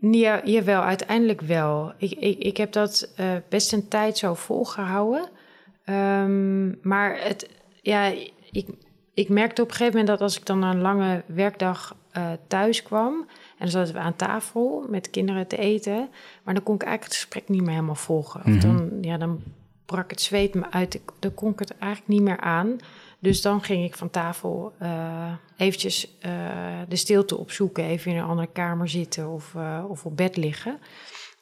ja, jawel, uiteindelijk wel. Ik, ik, ik heb dat uh, best een tijd zo volgehouden. Um, maar het, ja, ik, ik merkte op een gegeven moment dat als ik dan na een lange werkdag uh, thuis kwam... en dan zaten we aan tafel met kinderen te eten... maar dan kon ik eigenlijk het gesprek niet meer helemaal volgen. Mm -hmm. dan, ja, dan brak het zweet me uit. Ik, dan kon ik het eigenlijk niet meer aan... Dus dan ging ik van tafel uh, eventjes uh, de stilte opzoeken, even in een andere kamer zitten of, uh, of op bed liggen.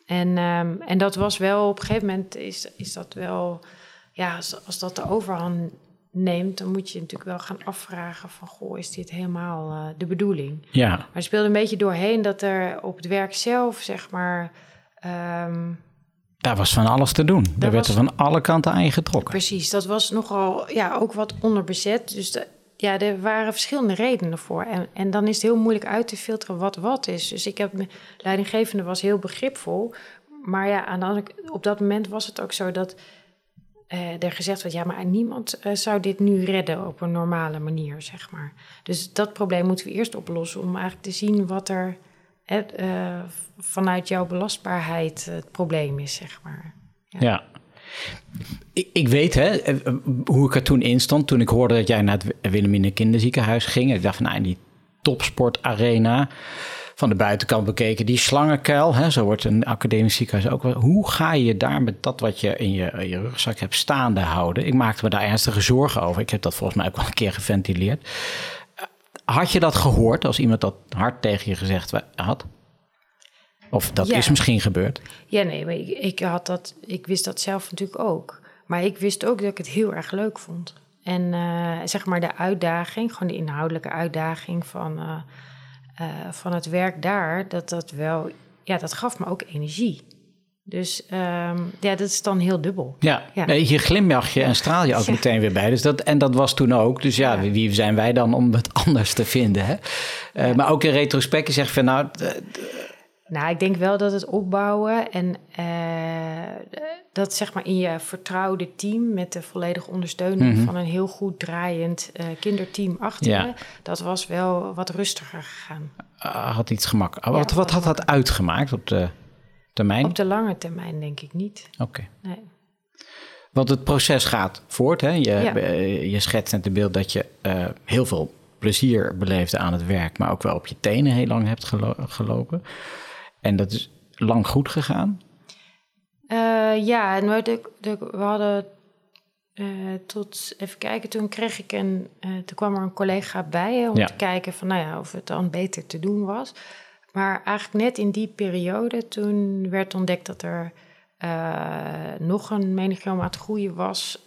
En, um, en dat was wel, op een gegeven moment is, is dat wel, ja, als, als dat de overhand neemt, dan moet je natuurlijk wel gaan afvragen van, goh, is dit helemaal de bedoeling? Ja. Maar er speelde een beetje doorheen dat er op het werk zelf, zeg maar... Um, daar was van alles te doen. Daar, werd er van alle kanten aan getrokken. Precies, dat was nogal ja, ook wat onderbezet. Dus de, ja, er waren verschillende redenen voor. En, en dan is het heel moeilijk uit te filteren wat wat is. Dus ik heb, leidinggevende was heel begripvol. Maar ja, aan de, op dat moment was het ook zo dat uh, er gezegd werd... ja, maar niemand uh, zou dit nu redden op een normale manier, zeg maar. Dus dat probleem moeten we eerst oplossen... om eigenlijk te zien wat er uh, vanuit jouw belastbaarheid het probleem is, zeg maar. Ja. Ik, ik, weet hè, eh, hoe ik er toen in stond. Toen ik hoorde dat jij naar het Wilhelmina Kinderziekenhuis ging. Ik dacht van, nou, die topsportarena van de buitenkant bekeken, die slangenkuil, hè, zo wordt een academisch ziekenhuis ook. Hoe ga je daar met dat wat je in je, in je rugzak hebt staande houden? Ik maakte me daar ernstige zorgen over. Ik heb dat volgens mij ook wel een keer geventileerd. Had je dat gehoord als iemand dat hard tegen je gezegd had? Of dat ja. is misschien gebeurd? Ja, nee, maar ik, ik, had dat, ik wist dat zelf natuurlijk ook. Maar ik wist ook dat ik het heel erg leuk vond. En uh, zeg maar de uitdaging, gewoon de inhoudelijke uitdaging van, uh, uh, van het werk daar, dat dat wel, ja, dat gaf me ook energie. Dus um, ja, dat is dan heel dubbel. Ja, ja. Nee, hier glimlach je en straal je ook ja. meteen weer bij. Dus dat, en dat was toen ook. Dus ja, ja, wie zijn wij dan om het anders te vinden? Hè? Uh, maar ook in retrospectie zeg van nou... Nou, ik denk wel dat het opbouwen en uh, dat zeg maar in je vertrouwde team met de volledige ondersteuning mm -hmm. van een heel goed draaiend uh, kinderteam achter je, dat was wel wat rustiger gegaan. Uh, had iets gemak. wat, wat had dat uitgemaakt op de termijn? Op de lange termijn denk ik niet. Oké. Okay. Nee. Want het proces gaat voort. Hè? Je, ja. je schetst net het beeld dat je uh, heel veel plezier beleefde aan het werk, maar ook wel op je tenen heel lang hebt gelo gelopen. En dat is lang goed gegaan? Uh, ja, de, we hadden uh, tot, even kijken, toen kreeg ik een, uh, toen kwam er een collega bij om ja. te kijken van, nou ja, of het dan beter te doen was. Maar eigenlijk net in die periode, toen werd ontdekt dat er nog een meningiomaat was,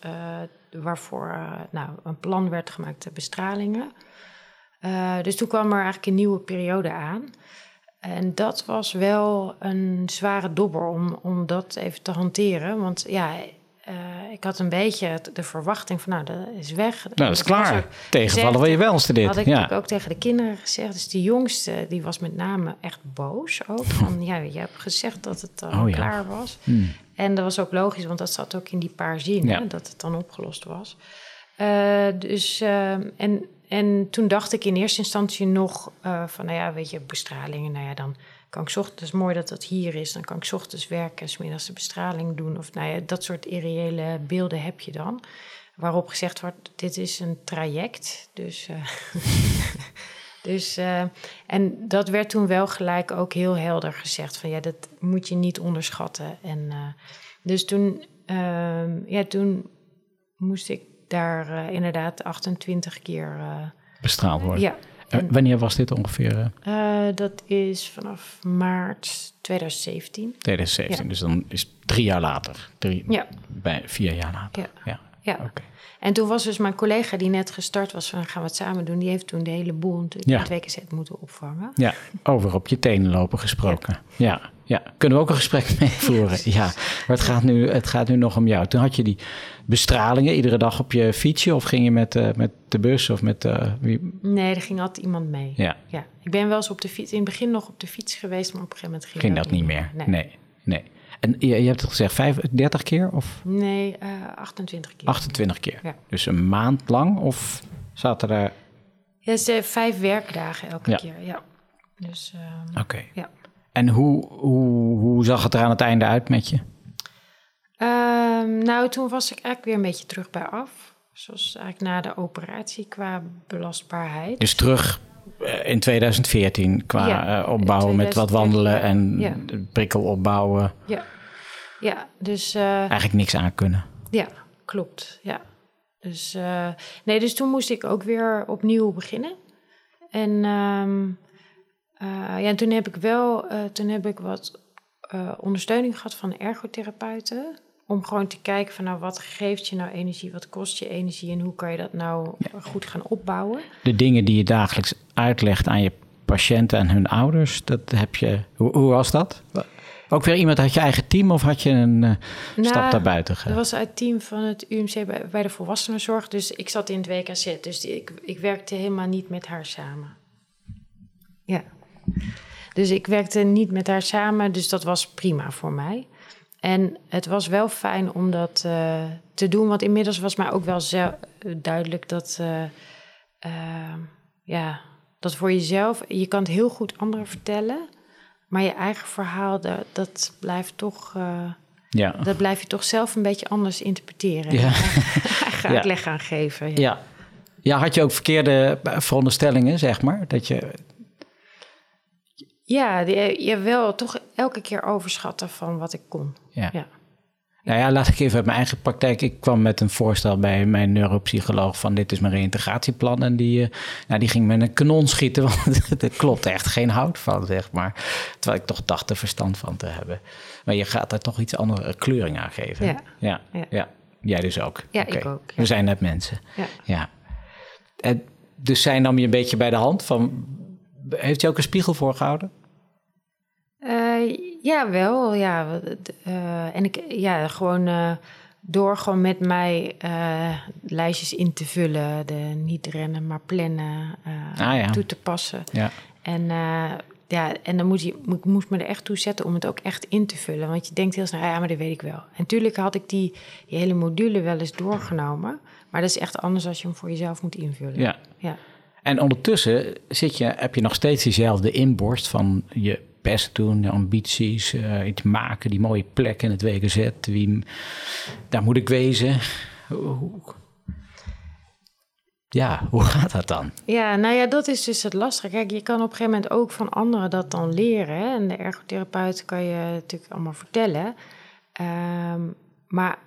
waarvoor nou, een plan werd gemaakt, de bestralingen. dus toen kwam er eigenlijk een nieuwe periode aan. En dat was wel een zware dobber om, om dat even te hanteren. Want ja, ik had een beetje de verwachting van, nou, dat is weg. Nou, dat is klaar. Tegenvallen wil je wel eens dit. Had ik ja. ook tegen de kinderen gezegd. Dus die jongste, die was met name echt boos ook. Van, ja, je hebt gezegd dat het uh, oh, ja. klaar was. Hmm. En dat was ook logisch, want dat zat ook in die paar zinnen, ja. dat het dan opgelost was. Uh, dus, en en toen dacht ik in eerste instantie nog uh, van, nou ja, weet je, bestralingen, nou ja, dan kan ik ochtends, mooi dat dat hier is, dan kan ik ochtends werken en smiddags de bestraling doen. Of nou ja, dat soort irreële beelden heb je dan. Waarop gezegd wordt, dit is een traject. Dus, uh, dus uh, en dat werd toen wel gelijk ook heel helder gezegd van, ja, dat moet je niet onderschatten. En dus toen, ja, toen moest ik daar inderdaad 28 keer bestraald worden. Ja. En, wanneer was dit ongeveer? Uh, dat is vanaf maart 2017. 2017, ja. dus dan is drie jaar later. Drie, ja. Bij vier jaar later. Ja. ja. Ja. En toen was dus mijn collega die net gestart was van gaan we het samen doen. Die heeft toen de hele boel natuurlijk Ja. met WKZ moeten opvangen. Ja, over op je tenen lopen gesproken. Ja. ja, Kunnen we ook een gesprek mee voeren? Ja, maar het gaat, nu, het gaat nu nog om jou. Toen had je die bestralingen iedere dag op je fietsje... of ging je met, eh, met de bus of met... eh, wie? Nee, er ging altijd iemand mee. Ja, Ja, ik ben wel eens op de fiets, in het begin nog op de fiets geweest, maar op een gegeven moment ging, ging dat niet meer? Nee, Nee, nee. En je, je hebt het gezegd, vijf, 30 keer of Nee, eh, 28 keer. 28 keer? Ja. Dus een maand lang of zaten er... Ja, ze vijf werkdagen elke Ja. keer, ja. Dus ehm, Oké. ja. En hoe, hoe, hoe zag het er aan het einde uit met je? Ehm, nou, toen was ik eigenlijk weer een beetje terug bij af. Zoals eigenlijk na de operatie qua belastbaarheid. Dus terug eh, in 2014 qua Ja, eh, opbouwen met wat 2014, wandelen en ja. prikkel opbouwen. Ja, ja dus eh, Eigenlijk niks aan kunnen. ja, klopt. Ja. Dus, eh, nee, dus toen moest ik ook weer opnieuw beginnen. En, ehm, eh, ja, en toen heb ik wel toen heb ik wat ondersteuning gehad van ergotherapeuten. Om gewoon te kijken van nou, wat geeft je nou energie, wat kost je energie en hoe kan je dat nou goed gaan opbouwen. De dingen die je dagelijks uitlegt aan je patiënten en hun ouders, dat heb je. Hoe, hoe was dat? Ook weer iemand uit je eigen team of had je een eh, stap daarbuiten Dat gedaan? was uit het team van het UMC bij, bij de volwassenenzorg. Dus ik zat in het WKZ. Dus die- ik, ik werkte helemaal niet met haar samen. Ja. Dus ik werkte niet met haar samen. Dus dat was prima voor mij. En het was wel fijn om dat eh, te doen. Want inmiddels was mij ook wel duidelijk dat... eh, ja, dat voor jezelf... Je kan het heel goed anderen vertellen... Maar je eigen verhaal, dat, dat blijft toch... eh, Ja. dat blijf je toch zelf een beetje anders interpreteren. Ja. Eigen Ja. uitleg aan geven. Ja. ja. Ja, had je ook verkeerde veronderstellingen, zeg maar? Dat je. Ja, die, je wel toch elke keer overschatten van wat ik kon. Ja. Ja. Nou ja, laat ik even uit mijn eigen praktijk. Ik kwam met een voorstel bij mijn neuropsycholoog van dit is mijn reïntegratieplan. En die, eh, nou, die ging met een kanon schieten, want er klopt echt geen hout van, zeg maar. Terwijl ik toch dacht er verstand van te hebben. Maar je gaat daar toch iets andere kleuring aan geven. Ja. Ja, ja. Ja. Jij dus ook. Ja, ik ook, ja. We zijn net mensen. Ja. Ja. En dus zij nam je een beetje bij de hand van... Heeft je ook een spiegel voorgehouden? Ja, wel. Ja, eh, en ik, ja, gewoon eh, door gewoon met mij eh, lijstjes in te vullen. De niet rennen, maar plannen Ah, ja. toe te passen. Ja. En, ja, en dan moet je, moest me er echt toe zetten om het ook echt in te vullen. Want je denkt heel snel, ja, maar dat weet ik wel. En natuurlijk had ik die, die hele module wel eens doorgenomen. Maar dat is echt anders als je hem voor jezelf moet invullen. Ja. ja. En ondertussen zit je, heb je nog steeds diezelfde inborst van je best doen, je ambities, eh, iets maken, die mooie plek in het WGZ. Wie, daar moet ik wezen. Ja, hoe gaat dat dan? Ja, nou ja, dat is dus het lastige. Kijk, je kan op een gegeven moment ook van anderen dat dan leren. En de ergotherapeut kan je natuurlijk allemaal vertellen. Ehm, maar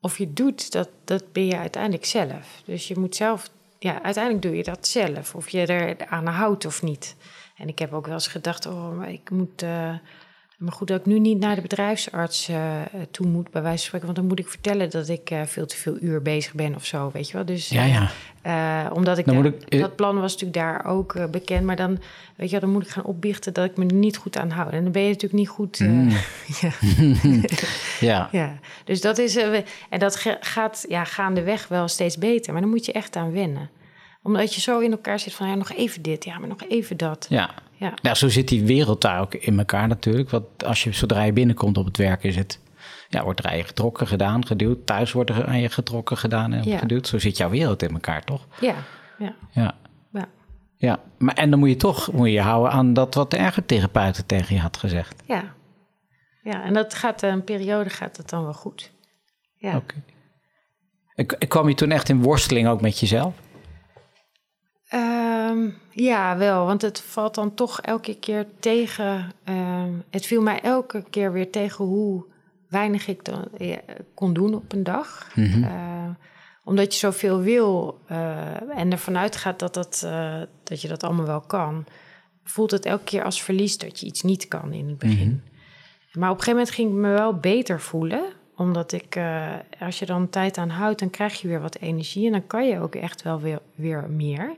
of je doet, dat, dat ben je uiteindelijk zelf. Dus je moet zelf, ja, uiteindelijk doe je dat zelf. Of je er aan houdt of niet. En ik heb ook wel eens gedacht, oh, maar ik moet... eh, maar goed, dat ik nu niet naar de bedrijfsarts eh, toe moet, bij wijze van spreken. Want dan moet ik vertellen dat ik eh, veel te veel uur bezig ben of zo, weet je wel. Dus, Ja, ja. omdat ik, Dan dat plan was natuurlijk daar ook bekend, maar dan, weet je, wel, dan moet ik gaan opbiechten dat ik me er niet goed aan hou. En dan ben je natuurlijk niet goed. Mm. ja, Ja, ja, dus dat is en dat gaat ja, gaandeweg wel steeds beter, maar dan moet je echt aan wennen, omdat je zo in elkaar zit van ja, nog even dit, ja, maar nog even dat. ja. Ja, Nou, zo zit die wereld daar ook in elkaar natuurlijk. Want als je zodra je binnenkomt op het werk is het... Ja, wordt er aan je getrokken, gedaan, geduwd. Thuis wordt er aan je getrokken, gedaan en Ja. geduwd. Zo zit jouw wereld in elkaar, toch? ja, ja, Ja. ja. Ja, maar en dan moet je toch moet je je houden aan dat wat de ergotherapeuten tegen je had gezegd. ja. ja en dat gaat eh, een periode gaat het dan wel goed. Ja. Oké. Ik, ik kwam je toen echt in worsteling ook met jezelf? Ehm, ja, wel, want het valt dan toch elke keer tegen. ehm, het viel mij elke keer weer tegen hoe weinig ik dan ja, kon doen op een dag. Eh, omdat je zoveel wil eh, en ervan uitgaat dat, dat, eh, dat je dat allemaal wel kan, voelt het elke keer als verlies dat je iets niet kan in het begin. Maar op een gegeven moment ging ik me wel beter voelen. Omdat ik, eh, als je dan tijd aan houdt, dan krijg je weer wat energie en dan kan je ook echt wel weer, weer meer.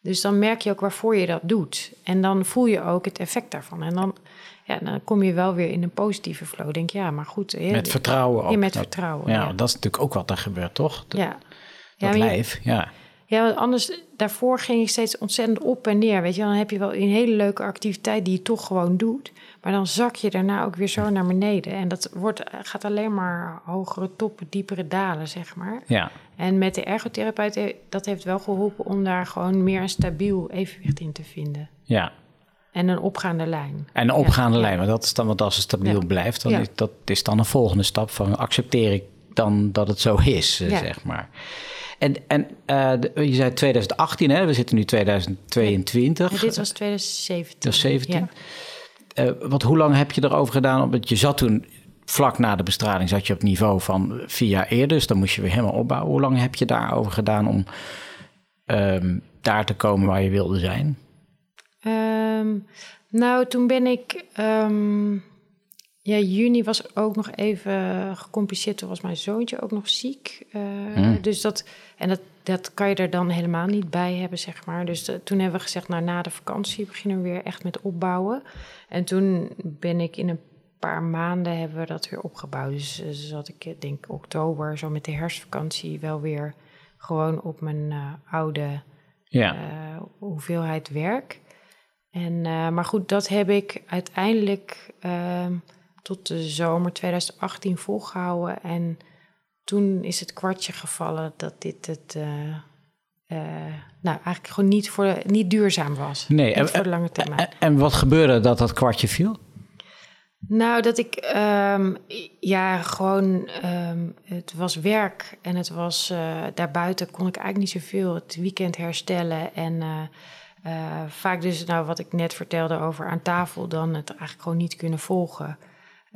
Dus dan merk je ook waarvoor je dat doet. En dan voel je ook het effect daarvan. En dan, ja, dan kom je wel weer in een positieve flow. Denk ja, maar goed. hè, Met vertrouwen ook. Ja, met Dat- vertrouwen. Ja, Ja, dat is natuurlijk ook wat er gebeurt, toch? Dat, ja. dat Ja, lijf, ja. Ja, want anders, daarvoor ging ik steeds ontzettend op en neer. Weet je, dan heb je wel een hele leuke activiteit die je toch gewoon doet. Maar dan zak je daarna ook weer zo naar beneden. En dat wordt, gaat alleen maar hogere toppen, diepere dalen, zeg maar. Ja, En met de ergotherapeut, dat heeft wel geholpen om daar gewoon meer een stabiel evenwicht in te vinden. ja. En een opgaande lijn. En een opgaande Ja, lijn, want dat is dan, want als het stabiel Ja. blijft, dan Ja. is dat is dan een volgende stap van accepteer ik dan dat het zo is, eh, zeg maar. En, en eh, de- je zei 2018, hè? we zitten nu 2022. En dit was 2017. Dat is 17. Ja. Eh, want hoe lang heb je erover gedaan? Want je zat toen, vlak na de bestraling, zat je op niveau van vier jaar eerder. Dus dan moest je weer helemaal opbouwen. Hoe lang heb je daarover gedaan om ehm, daar te komen waar je wilde zijn? Ehm, nou, toen ben ik. ehm, ja, juni was ook nog even gecompliceerd. Toen was mijn zoontje ook nog ziek. Eh, Hmm. Dus dat. En dat, dat kan je er dan helemaal niet bij hebben, zeg maar. Dus eh, toen hebben we gezegd, nou, na de vakantie beginnen we weer echt met opbouwen. En toen ben ik in een paar maanden hebben we dat weer opgebouwd. Dus eh, zat ik, denk oktober, zo met de herfstvakantie, wel weer gewoon op mijn oude Ja, hoeveelheid werk. En, maar goed, dat heb ik uiteindelijk ehm, tot de zomer 2018 volgehouden. En toen is het kwartje gevallen dat dit het. eh, eh, nou, eigenlijk gewoon niet, voor, niet duurzaam was. Nee, en- voor de lange termijn. en, en wat gebeurde dat dat kwartje viel? Nou, dat ik, ehm, ja, gewoon, ehm, het was werk en het was, eh, daarbuiten kon ik eigenlijk niet zoveel. Het weekend herstellen en vaak dus, nou, wat ik net vertelde over aan tafel, dan het eigenlijk gewoon niet kunnen volgen.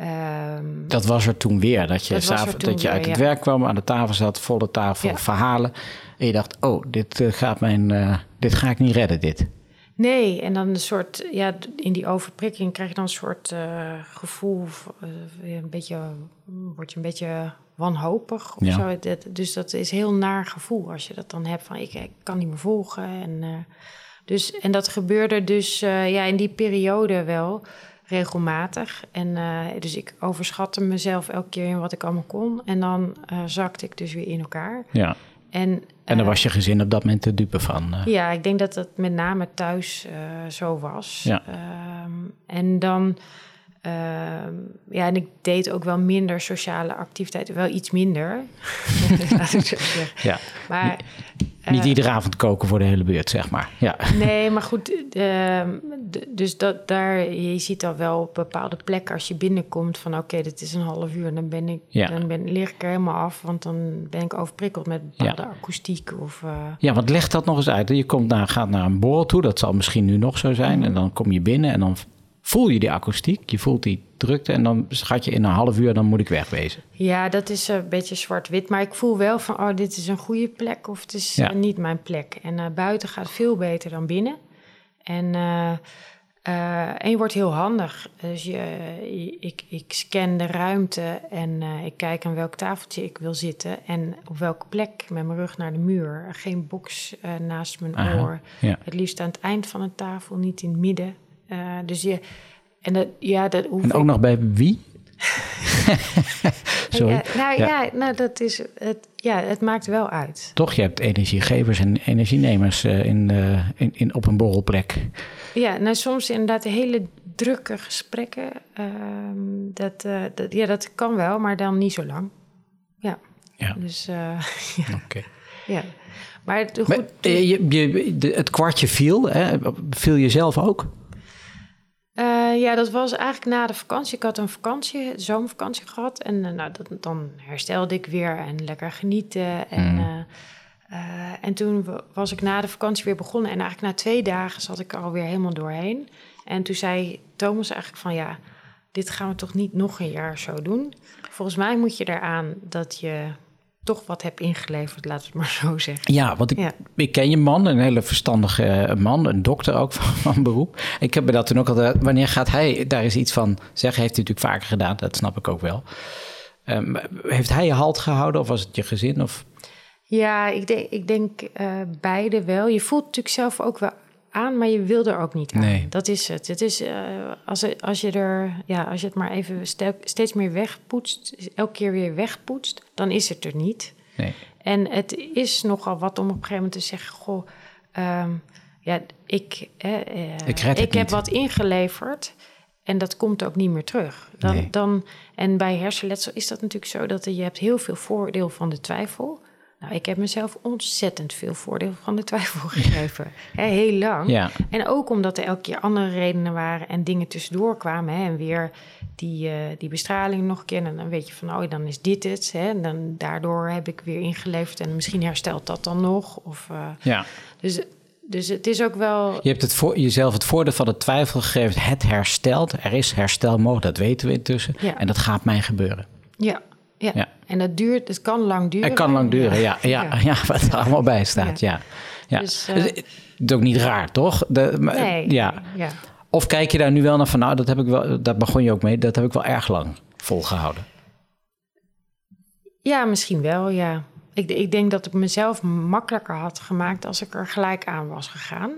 Ehm, Dat was er toen weer. Dat je, Dat dat je uit weer, het ja. werk kwam, aan de tafel zat, volle tafel, Ja. verhalen. En je dacht, oh, dit, eh, gaat mijn, eh, dit ga ik niet redden, dit. Nee, en dan een soort, ja, in die overprikking krijg je dan een soort eh, gevoel, een beetje, word je een beetje wanhopig of Ja. zo. Dat, dus dat is een heel naar gevoel als je dat dan hebt van ik, ik kan niet meer volgen. En, dus, en dat gebeurde dus ja, in die periode wel regelmatig. En eh, dus ik overschatte mezelf elke keer in wat ik allemaal kon. En dan eh, zakte ik dus weer in elkaar. Ja. En, En daar eh, was je gezin op dat moment de dupe van. ja, ik denk dat dat met name thuis zo was. Ja. Ehm, en dan, ehm, ja, en ik deed ook wel minder sociale activiteiten, wel iets minder. Ja. Maar Niet eh, iedere avond koken voor de hele buurt, zeg maar. Ja. nee, maar goed, ehm, dus dat daar, je ziet al wel op bepaalde plekken als je binnenkomt van oké, dit is een half uur, dan ben ik, Ja. dan ben, lig ik er helemaal af, want dan ben ik overprikkeld met bepaalde akoestiek of. eh, ja, want leg dat nog eens uit. Je komt naar, gaat naar een borrel toe, dat zal misschien nu nog zo zijn. Mhm. En dan kom je binnen en dan voel je die akoestiek, je voelt die drukte. En dan schat je in een half uur, dan moet ik wegwezen. Ja, dat is een beetje zwart-wit. Maar ik voel wel van, oh, dit is een goede plek of het is Ja. eh, niet mijn plek. En eh, buiten gaat veel beter dan binnen. En, eh, en je wordt heel handig. Dus je, ik, ik scan de ruimte en ik kijk aan welk tafeltje ik wil zitten. En op welke plek met mijn rug naar de muur. Geen box naast mijn Aha, oor. ja. Het liefst aan het eind van een tafel, niet in het midden. Eh, dus je... En dat, ja, dat En ook nog bij wie? Sorry. ja, nou Ja. ja. nou dat is het. Ja, het maakt wel uit. Toch, je hebt energiegevers en energienemers eh, in, eh, in, in, op een borrelplek. Ja, nou soms inderdaad hele drukke gesprekken. ehm, dat, dat, ja, dat kan wel, maar dan niet zo lang. Ja, Ja, dus eh, oké. ja. Maar het, goed, Maar, je, je, de- het kwartje viel, hè? viel je zelf ook? Eh, ja, dat was eigenlijk na de vakantie. Ik had een vakantie, zomervakantie gehad. En eh, nou, dat, dan herstelde ik weer en lekker genieten. En, Mm. eh, en toen wa- was ik na de vakantie weer begonnen. En eigenlijk na twee dagen zat ik er alweer helemaal doorheen. En toen zei Thomas eigenlijk van ja, dit gaan we toch niet nog een jaar zo doen. Volgens mij moet je eraan dat je toch wat hebt ingeleverd, we het maar zo zeggen. Ja, want ik, Ja. ik ken je man, een hele verstandige eh, man, een dokter ook van, van beroep. Ik heb me dat toen ook altijd, wanneer gaat hij daar is iets van zeggen, heeft hij natuurlijk vaker gedaan, dat snap ik ook wel. Ehm, heeft hij je halt gehouden of was het je gezin? Of? Ja, ik denk, ik denk uh, beide wel. Je voelt natuurlijk zelf ook wel aan, maar je wil er ook niet aan. Nee. Dat is het. Het is uh, als, als je er, ja, als je het maar even steeds meer wegpoetst, elke keer weer wegpoetst, dan is het er niet. Nee. En het is nogal wat om op een gegeven moment te zeggen: Goh, um, ja, ik, uh, ik, ik heb wat ingeleverd. En dat komt ook niet meer terug. Dan, Nee. dan, en bij hersenletsel is dat natuurlijk zo dat je hebt heel veel voordeel van de twijfel. Nou, ik heb mezelf ontzettend veel voordeel van de twijfel gegeven. Heel lang. Ja. En ook omdat er elke keer andere redenen waren en dingen tussendoor kwamen. Hè, en weer die, uh, die bestraling nog een keer. En dan weet je van, oh, dan is dit het. Hè, en dan, daardoor heb ik weer ingeleverd en misschien herstelt dat dan nog. Of, uh, Ja. dus, dus het is ook wel... Je hebt het voor, jezelf het voordeel van de twijfel gegeven. Het herstelt. Er is herstel mogelijk, dat weten we intussen. Ja. En dat gaat mij gebeuren. Ja, ja. Ja. en dat duurt, het kan lang duren. Het kan lang duren, ja. Ja, ja. Ja. wat er allemaal bij staat, ja. ja. Dus, eh, het is ook niet raar, toch? De, maar- Nee, ja. Of kijk je daar nu wel naar van, nou, dat heb ik wel, daar begon je ook mee, dat heb ik wel erg lang volgehouden. Ja, misschien wel, ja. Ik, ik denk dat ik mezelf makkelijker had gemaakt als ik er gelijk aan was gegaan.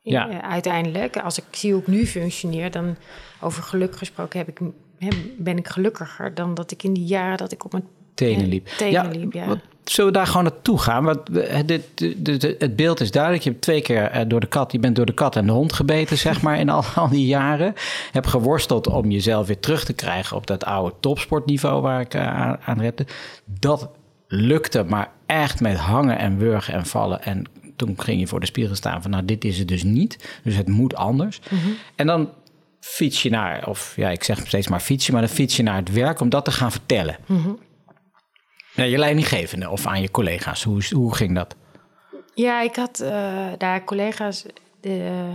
Ja. Eh, Uiteindelijk, als ik zie hoe ik nu functioneer, dan over geluk gesproken heb ik, ben ik gelukkiger dan dat ik in die jaren dat ik op mijn Tenen liep. Tenen liep, ja. wat- zullen we daar gewoon naartoe gaan? Want we- dit, dit- dit- het beeld is duidelijk. Je hebt twee keer eh, door de kat, je bent door de kat en de hond gebeten, zeg maar, in al, al die jaren. Heb geworsteld om jezelf weer terug te krijgen op dat oude topsportniveau waar ik eh, aan, aan repte. Dat lukte, maar echt met hangen en wurgen en vallen. En toen ging je voor de spiegel staan van, nou, dit is het dus niet. Dus het moet anders. En dan fiets je naar, of ja, ik zeg steeds maar fiets je, maar dan fiets je naar het werk om dat te gaan vertellen. Ja, je leidinggevende of aan je collega's. Hoe, hoe ging dat? Ja, ik had eh, daar collega's, de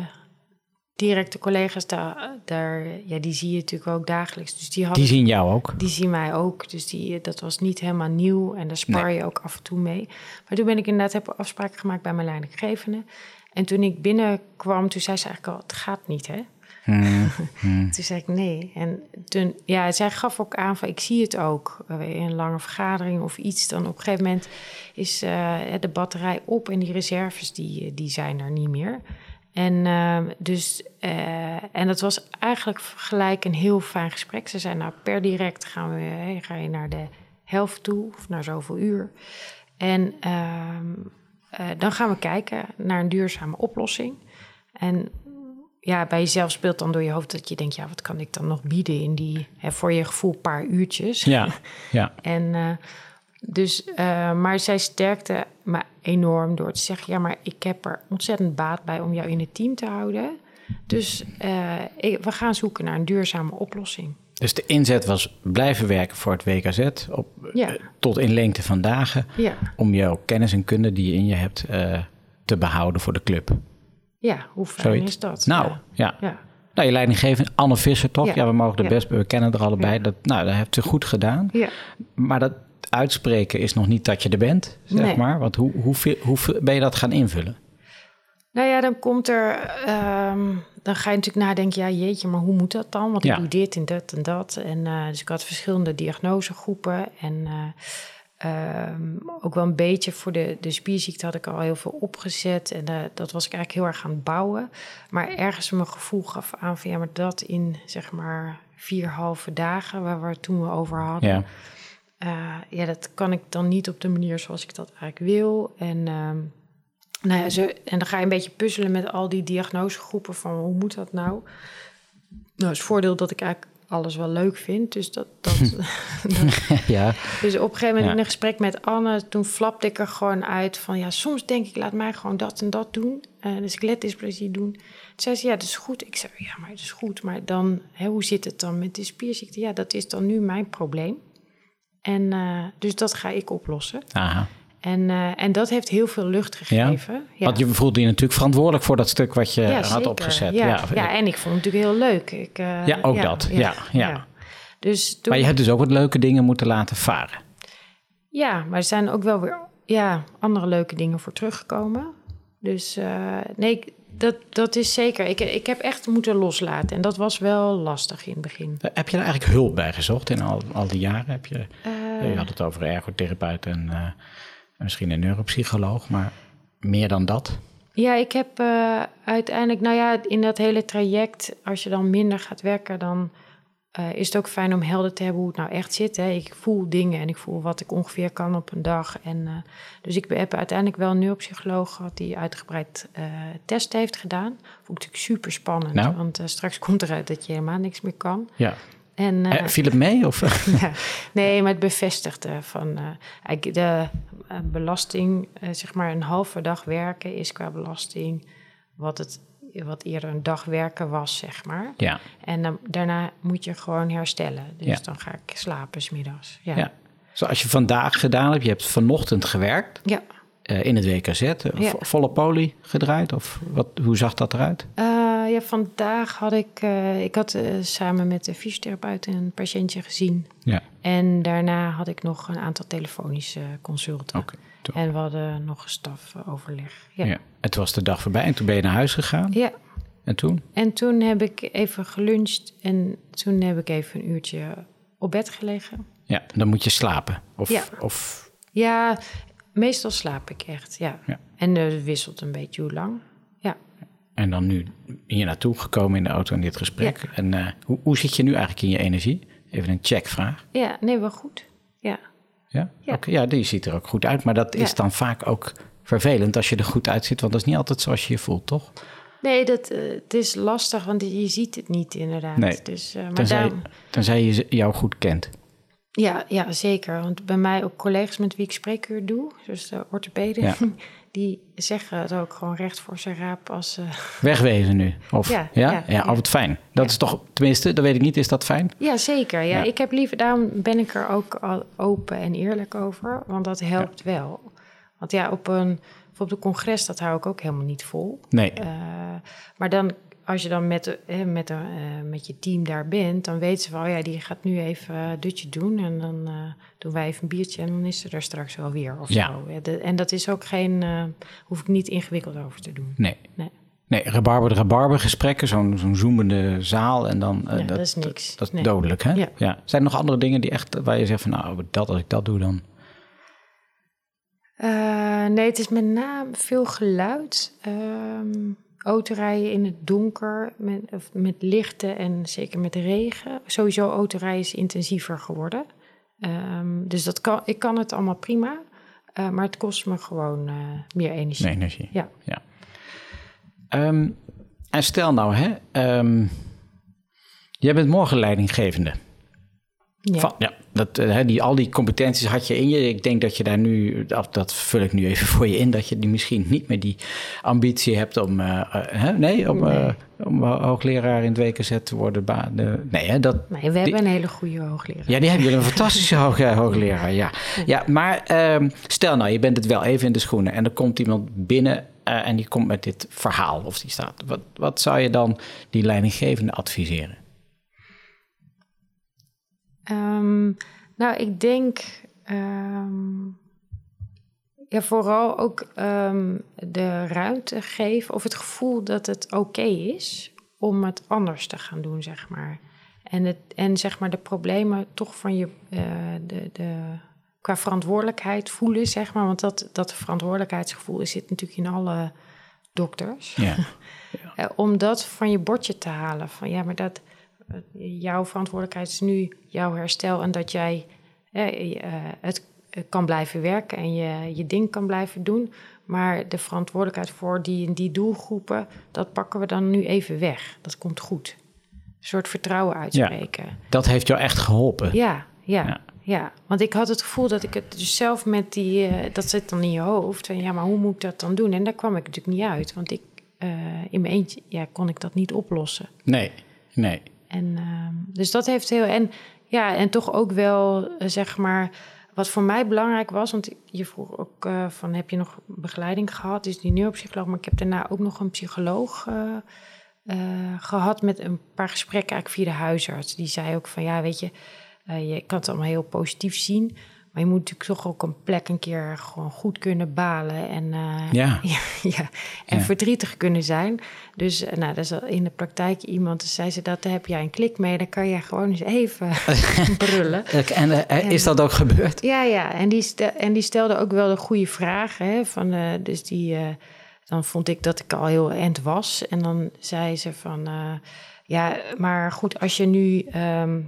directe collega's, daar, daar, ja, die zie je natuurlijk ook dagelijks. Dus die, hadden, Die zien jou ook. die zien mij ook. Dus die, dat was niet helemaal nieuw en daar spar je ook af en toe mee. Maar toen ben ik inderdaad heb afspraken gemaakt bij mijn leidinggevende. En toen ik binnenkwam, toen zei ze eigenlijk al, het gaat niet, hè? Toen zei ik nee. En toen, ja, zij gaf ook aan van ik zie het ook eh, in een lange vergadering of iets. Dan op een gegeven moment is eh, de batterij op en die reserves die, die zijn er niet meer. En, eh, dus, eh, en dat was eigenlijk gelijk een heel fijn gesprek. Ze zei, nou, per direct gaan we, ga je naar de helft toe, of naar zoveel uur. En ehm, eh, dan gaan we kijken naar een duurzame oplossing. En ja, bij jezelf speelt dan door je hoofd dat je denkt, ja, wat kan ik dan nog bieden in die, hè, voor je gevoel, paar uurtjes. Ja, ja. En eh, dus, eh, maar zij sterkte me enorm door te zeggen: ja, maar ik heb er ontzettend baat bij om jou in het team te houden. Dus eh, ik- we gaan zoeken naar een duurzame oplossing. Dus de inzet was blijven werken voor het WKZ op, Ja. tot in lengte van dagen. Ja, Om jouw kennis en kunde die je in je hebt te behouden voor de club. Ja hoe fijn Zoiets. is dat? Nou, ja. ja. Nou, je leidinggevende Anne Visser, toch? Ja, we mogen er best, we kennen er allebei. Dat, nou, dat heeft ze goed gedaan. ja. Maar dat uitspreken is nog niet dat je er bent, zeg Nee. maar. Want hoe, hoe, hoe ben je dat gaan invullen? Nou ja, dan komt er. ehm, dan ga je natuurlijk nadenken: ja, jeetje, maar hoe moet dat dan? Want Ja. ik doe dit en dat en dat. En eh, dus ik had verschillende diagnosegroepen. En eh, ehm, ook wel een beetje voor de, de spierziekte had ik al heel veel opgezet. En eh, dat was ik eigenlijk heel erg aan het bouwen. Maar ergens mijn gevoel gaf aan van ja, maar dat in zeg maar vier halve dagen, waar we het toen we over hadden. Ja. Eh, ja, dat kan ik dan niet op de manier zoals ik dat eigenlijk wil. En, ehm, nou ja, zo, en dan ga je een beetje puzzelen met al die diagnosegroepen van hoe moet dat nou? Nou, het voordeel dat ik eigenlijk alles wel leuk vind. Dus, dat, dat, ja. dus op een gegeven moment Ja. in een gesprek met Anne, toen flapte ik er gewoon uit van ja, soms denk ik, laat mij gewoon dat en dat doen. Uh, dus skeletdysplasie doen. Toen zei ze, ja, dat is goed. Ik zei, ja, maar het is goed. Maar dan, hè, hoe zit het dan met de spierziekte? Ja, dat is dan nu mijn probleem. En uh, dus dat ga ik oplossen. Aha. En, uh, en dat heeft heel veel lucht gegeven. Ja? Ja. Want je voelde je natuurlijk verantwoordelijk voor dat stuk wat je Ja, had zeker. opgezet. Ja, Ja, en ik vond het natuurlijk heel leuk. Ik, uh, Ja, ook dat. Ja, ja. Dus toen, Maar je hebt dus ook wat leuke dingen moeten laten varen. Ja, maar er zijn ook wel weer ja, andere leuke dingen voor teruggekomen. Dus uh, nee, dat, dat is zeker. Ik, ik heb echt moeten loslaten. En dat was wel lastig in het begin. Eh, Heb je daar eigenlijk hulp bij gezocht in al, al die jaren? Heb je, Eh, je had het over ergotherapeut en eh, misschien een neuropsycholoog, maar meer dan dat? Ja, ik heb eh, uiteindelijk, nou ja, in dat hele traject, als je dan minder gaat werken, dan eh, is het ook fijn om helder te hebben hoe het nou echt zit. Hè. Ik voel dingen en ik voel wat ik ongeveer kan op een dag. En, eh, dus ik heb uiteindelijk wel een neuropsycholoog gehad die uitgebreid eh test heeft gedaan. Vond ik natuurlijk super spannend, Nou? want straks komt eruit dat je helemaal niks meer kan. Ja. En, eh, Eh, viel het mee? Of? ja, nee, maar het bevestigde van eh, eigenlijk de eh, belasting, eh, zeg maar een halve dag werken is qua belasting wat het wat eerder een dag werken was, zeg maar. ja. En dan, daarna moet je gewoon herstellen. Dus Ja. dan ga ik slapen smiddags. Ja. ja. je vandaag gedaan hebt, je hebt vanochtend gewerkt ja. in het WKZ, volle poli gedraaid? Of wat, hoe zag dat eruit? Eh, ja, vandaag had ik, eh, ik had eh, samen met de fysiotherapeut een patiëntje gezien. Ja, En daarna had ik nog een aantal telefonische consulten. En we hadden nog een stafoverleg. Ja. Ja. Ja. Toen was de dag voorbij en toen ben je naar huis gegaan. En toen? En toen heb ik even geluncht en toen heb ik even een uurtje op bed gelegen. Ja, dan moet je slapen. Of, Ja. of Ja, meestal slaap ik echt, ja. Ja. En het wisselt een beetje hoe lang. En dan nu hier naartoe gekomen in de auto in dit gesprek. En eh, hoe, hoe zit je nu eigenlijk in je energie? Even een checkvraag. ja, nee, wel goed. Ja. Ja? Ja. Oké, ja, die ziet er ook goed uit. Maar dat is dan vaak ook vervelend als je er goed uitziet. Want dat is niet altijd zoals je je voelt, toch? Nee, dat, eh, het is lastig, want je ziet het niet inderdaad. Nee. Dus, eh, maar Tenzij, daarom- tenzij je jou goed kent. Ja, ja, zeker. Want bij mij ook collega's met wie ik spreekuur doe, dus de orthopeden, Ja. die zeggen het ook gewoon recht voor zijn raap als... eh, Wegwezen nu. Of, ja, Ja, ja, ja, fijn. Dat is toch, tenminste, dat weet ik niet. Is dat fijn? Ja, zeker. Ja. Ja. Ik heb liever, daarom ben ik er ook al open en eerlijk over, want dat helpt wel. Want ja, op een, op een congres, dat hou ik ook helemaal niet vol. Nee. Eh, maar dan, als je dan met, eh, met, eh, met je team daar bent, dan weten ze wel, ja, die gaat nu even een dutje doen en dan eh, doen wij even een biertje en dan is ze er straks wel weer of Ja. zo. De- en dat is ook geen, eh, hoef ik niet ingewikkeld over te doen. Nee. Nee. Nee, rabarber de rabarber gesprekken, zo'n zo'n zoemende zaal en dan... eh, Ja, dat is niks. Dat is Nee. dodelijk, hè? Ja. Zijn er nog andere dingen die echt, waar je zegt van, nou, dat, als ik dat doe, dan... Eh, nee, het is met name veel geluid. Ehm autorijden in het donker, met, met lichten en zeker met regen. Sowieso autorijden is intensiever geworden. Ehm, dus dat kan, ik kan het allemaal prima. eh, maar het kost me gewoon eh, meer energie. Energie. Ja. ja. Ehm, en stel nou, hè, ehm, jij bent morgen leidinggevende. Ja. Van, ja, dat, eh, hè, die, al die competenties had je in je. Ik denk dat je daar nu, dat, vul ik nu even voor je in, dat je die misschien niet meer die ambitie hebt om, eh, eh, hè, nee, om, om ho- hoogleraar in het WKZ te worden. De, nee, hè, dat, Nee, we hebben een hele goede hoogleraar. ja, die hebben jullie een fantastische hoog, hoogleraar. Ja, ja maar ehm, stel nou, je bent het wel even in de schoenen en er komt iemand binnen en die komt met dit verhaal of die staat. Wat, wat zou je dan die leidinggevende adviseren? Ehm, nou, ik denk ehm, ja, vooral ook ehm, de ruimte geven of het gevoel dat het oké is om het anders te gaan doen, zeg maar. En, het, en zeg maar de problemen toch van je, eh, de, de, qua verantwoordelijkheid voelen, zeg maar. Want dat, dat verantwoordelijkheidsgevoel zit natuurlijk in alle dokters. Ja, Eh, om dat van je bordje te halen. Van ja, maar dat jouw verantwoordelijkheid is nu jouw herstel en dat jij eh, eh, het eh, kan blijven werken en je, je ding kan blijven doen. Maar de verantwoordelijkheid voor die en die doelgroepen, dat pakken we dan nu even weg. Dat komt goed. Een soort vertrouwen uitspreken. dat heeft jou echt geholpen. Ja, ja, Ja. ja. Want ik had het gevoel dat ik het dus zelf met die... eh, dat zit dan in je hoofd. Van, ja, maar hoe moet ik dat dan doen? En daar kwam ik natuurlijk niet uit. Want ik, eh, in mijn eentje ja, kon ik dat niet oplossen. Nee, nee. En, ehm, dus dat heeft heel... En, ja, en toch ook wel, eh, zeg maar... Wat voor mij belangrijk was, want je vroeg ook eh, van heb je nog begeleiding gehad? Dus die neuropsycholoog, maar ik heb daarna ook nog een psycholoog eh, eh, gehad met een paar gesprekken eigenlijk via de huisarts. Die zei ook van ja, weet je, je kan het allemaal heel positief zien, Maar je moet natuurlijk toch ook een plek een keer gewoon goed kunnen balen en, eh, Ja. ja, ja, en Ja. verdrietig kunnen zijn. Dus eh, nou, dat is al in de praktijk iemand, dus zei ze dat, daar heb jij een klik mee, dan kan je gewoon eens even brullen. En eh, is dat ook gebeurd? Ja, ja, en die, stel, en die stelde ook wel de goede vragen. Hè, van, dus die, dan vond ik dat ik al heel end was. En dan zei ze van, ja, maar goed, als je nu, ehm, eh,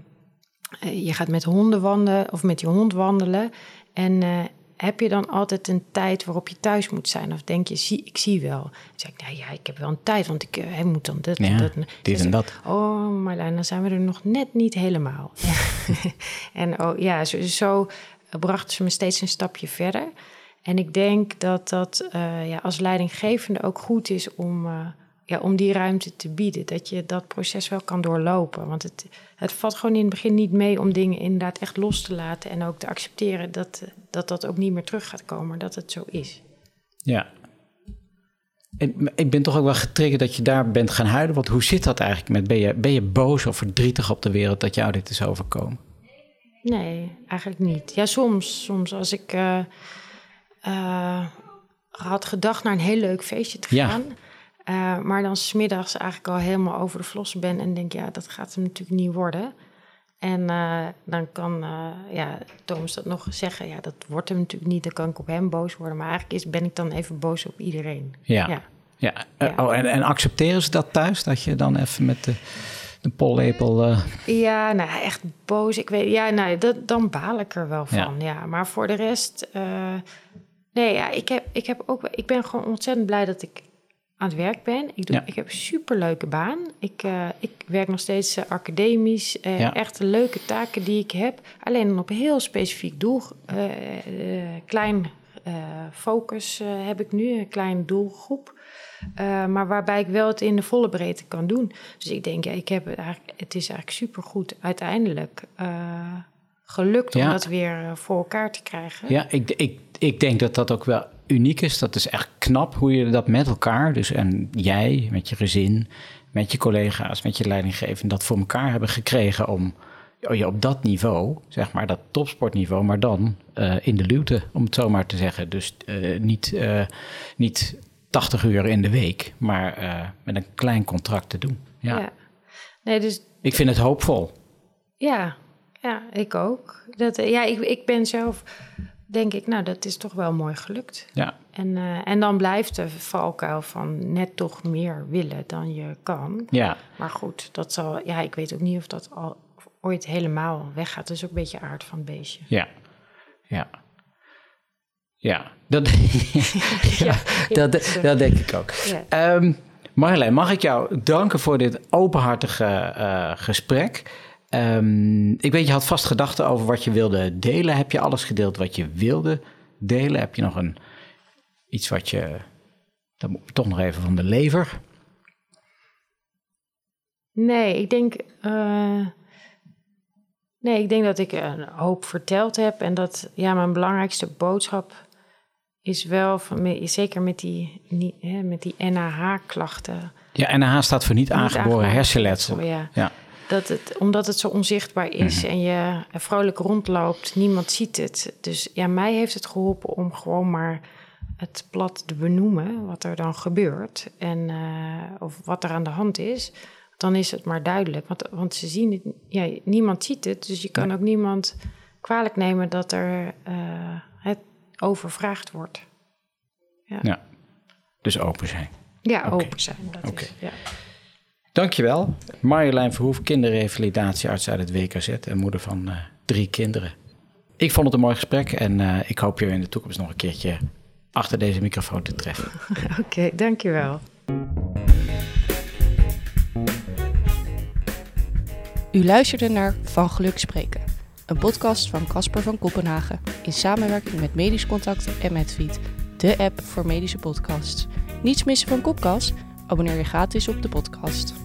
je gaat met honden wandelen of met je hond wandelen. En eh, heb je dan altijd een tijd waarop je thuis moet zijn? Of denk je, zie, ik zie wel. Dan zeg ik, nou ja, ik heb wel een tijd, want ik eh, moet dan dit en Ja, dat. dit en dat. Oh, Marlijn, dan zijn we er nog net niet helemaal. en oh, ja, zo, zo brachten ze me steeds een stapje verder. En ik denk dat dat eh, ja, als leidinggevende ook goed is om, eh, ja, om die ruimte te bieden. Dat je dat proces wel kan doorlopen. Want het, het valt gewoon in het begin niet mee om dingen inderdaad echt los te laten. En ook te accepteren dat dat, dat ook niet meer terug gaat komen, dat het zo is. Ja. En Ik ben toch ook wel getriggerd dat je daar bent gaan huilen. Want hoe zit dat eigenlijk met? Ben je, ben je boos of verdrietig op de wereld dat jou dit is overkomen? Nee, eigenlijk niet. Ja, soms. Soms als ik eh, eh, had gedacht naar een heel leuk feestje te Ja. Eh, maar dan smiddags eigenlijk al helemaal over de vlossen ben en denk, ja, dat gaat hem natuurlijk niet worden. En eh, dan kan uh, ja, Thomas dat nog zeggen, ja, dat wordt hem natuurlijk niet. Dan kan ik op hem boos worden. Maar eigenlijk is, ben ik dan even boos op iedereen. Ja. Ja. ja. Ja. Oh, en, en accepteren ze dat thuis? Dat je dan even met de, de pollepel... Ja, nou echt boos. Ik weet, ja, nou, dat, dan baal ik er wel van. Ja, maar voor de rest, nee, ja, ik heb, ik heb ook, ik ben gewoon ontzettend blij dat ik aan het werk ben. Ik, doe, Ja. ik heb een superleuke baan. Ik, eh, ik werk nog steeds eh, academisch. Ja. Echt leuke taken die ik heb. Alleen dan op een heel specifiek doel. klein focus heb ik nu, een klein doelgroep. Maar waarbij ik wel het in de volle breedte kan doen. Dus ik denk, ja, ik heb het, eigenlijk, het is eigenlijk supergoed uiteindelijk gelukt Ja. om dat weer voor elkaar te krijgen. Ja, ik, ik, ik denk dat dat ook wel uniek is. Dat is echt knap hoe je dat met elkaar, dus en jij met je gezin, met je collega's, met je leidinggevende, dat voor elkaar hebben gekregen om oh, je op dat niveau, zeg maar, dat topsportniveau, maar dan eh, in de luwte, om het zo maar te zeggen. Dus eh, niet, eh, niet 80 uur in de week, maar met een klein contract te doen. Ja. Ja. Nee, dus Ik vind het hoopvol. ja, ja ik ook. Dat, ja, ik, ik ben zelf, denk ik, nou, dat is toch wel mooi gelukt. Ja, En, eh, en dan blijft de valkuil van net toch meer willen dan je kan. ja. Maar goed, dat zal, ja, ik weet ook niet of dat al ooit helemaal weggaat. Dat is ook een beetje aard van het beestje. Ja, ja. Ja, dat, ja, dat, dat denk ik ook. Ja. Ehm, Marjolein, mag ik jou danken voor dit openhartige eh, gesprek. Ehm, ik weet, je had vast gedachten over wat je wilde delen. Heb je alles gedeeld wat je wilde delen? Heb je nog een, iets wat je... Dan moet toch nog even van de lever. Nee, ik denk. eh, nee, ik denk dat ik een hoop verteld heb. En dat ja, mijn belangrijkste boodschap is wel, van, zeker met die, niet, hè, met die NAH-klachten. Ja, NH staat voor niet aangeboren aangeboren hersenletsel. Ja, Ja, dat het, omdat het zo onzichtbaar is Mhm. en je vrolijk rondloopt, niemand ziet het. Dus ja, mij heeft het geholpen om gewoon maar het plat te benoemen wat er dan gebeurt en uh, of wat er aan de hand is. Dan is het maar duidelijk, want, want ze zien het, ja, niemand ziet het, dus je kan ook niemand kwalijk nemen dat er uh, het overvraagd wordt. Ja. ja. Dus open zijn. Ja, okay. open zijn. Dat okay. is, ja. Dankjewel. Marjolein Verhoef, kinderrevalidatiearts uit het WKZ en moeder van uh, drie kinderen. Ik vond het een mooi gesprek en uh, ik hoop je in de toekomst nog een keertje achter deze microfoon te treffen. Oké, okay, dankjewel. U luisterde naar Van Geluk Spreken, een podcast van Casper van Kopenhagen in samenwerking met Medisch Contact en Medfeed, de app voor medische podcasts. Niets missen van Kopkast? Abonneer je gratis op de podcast.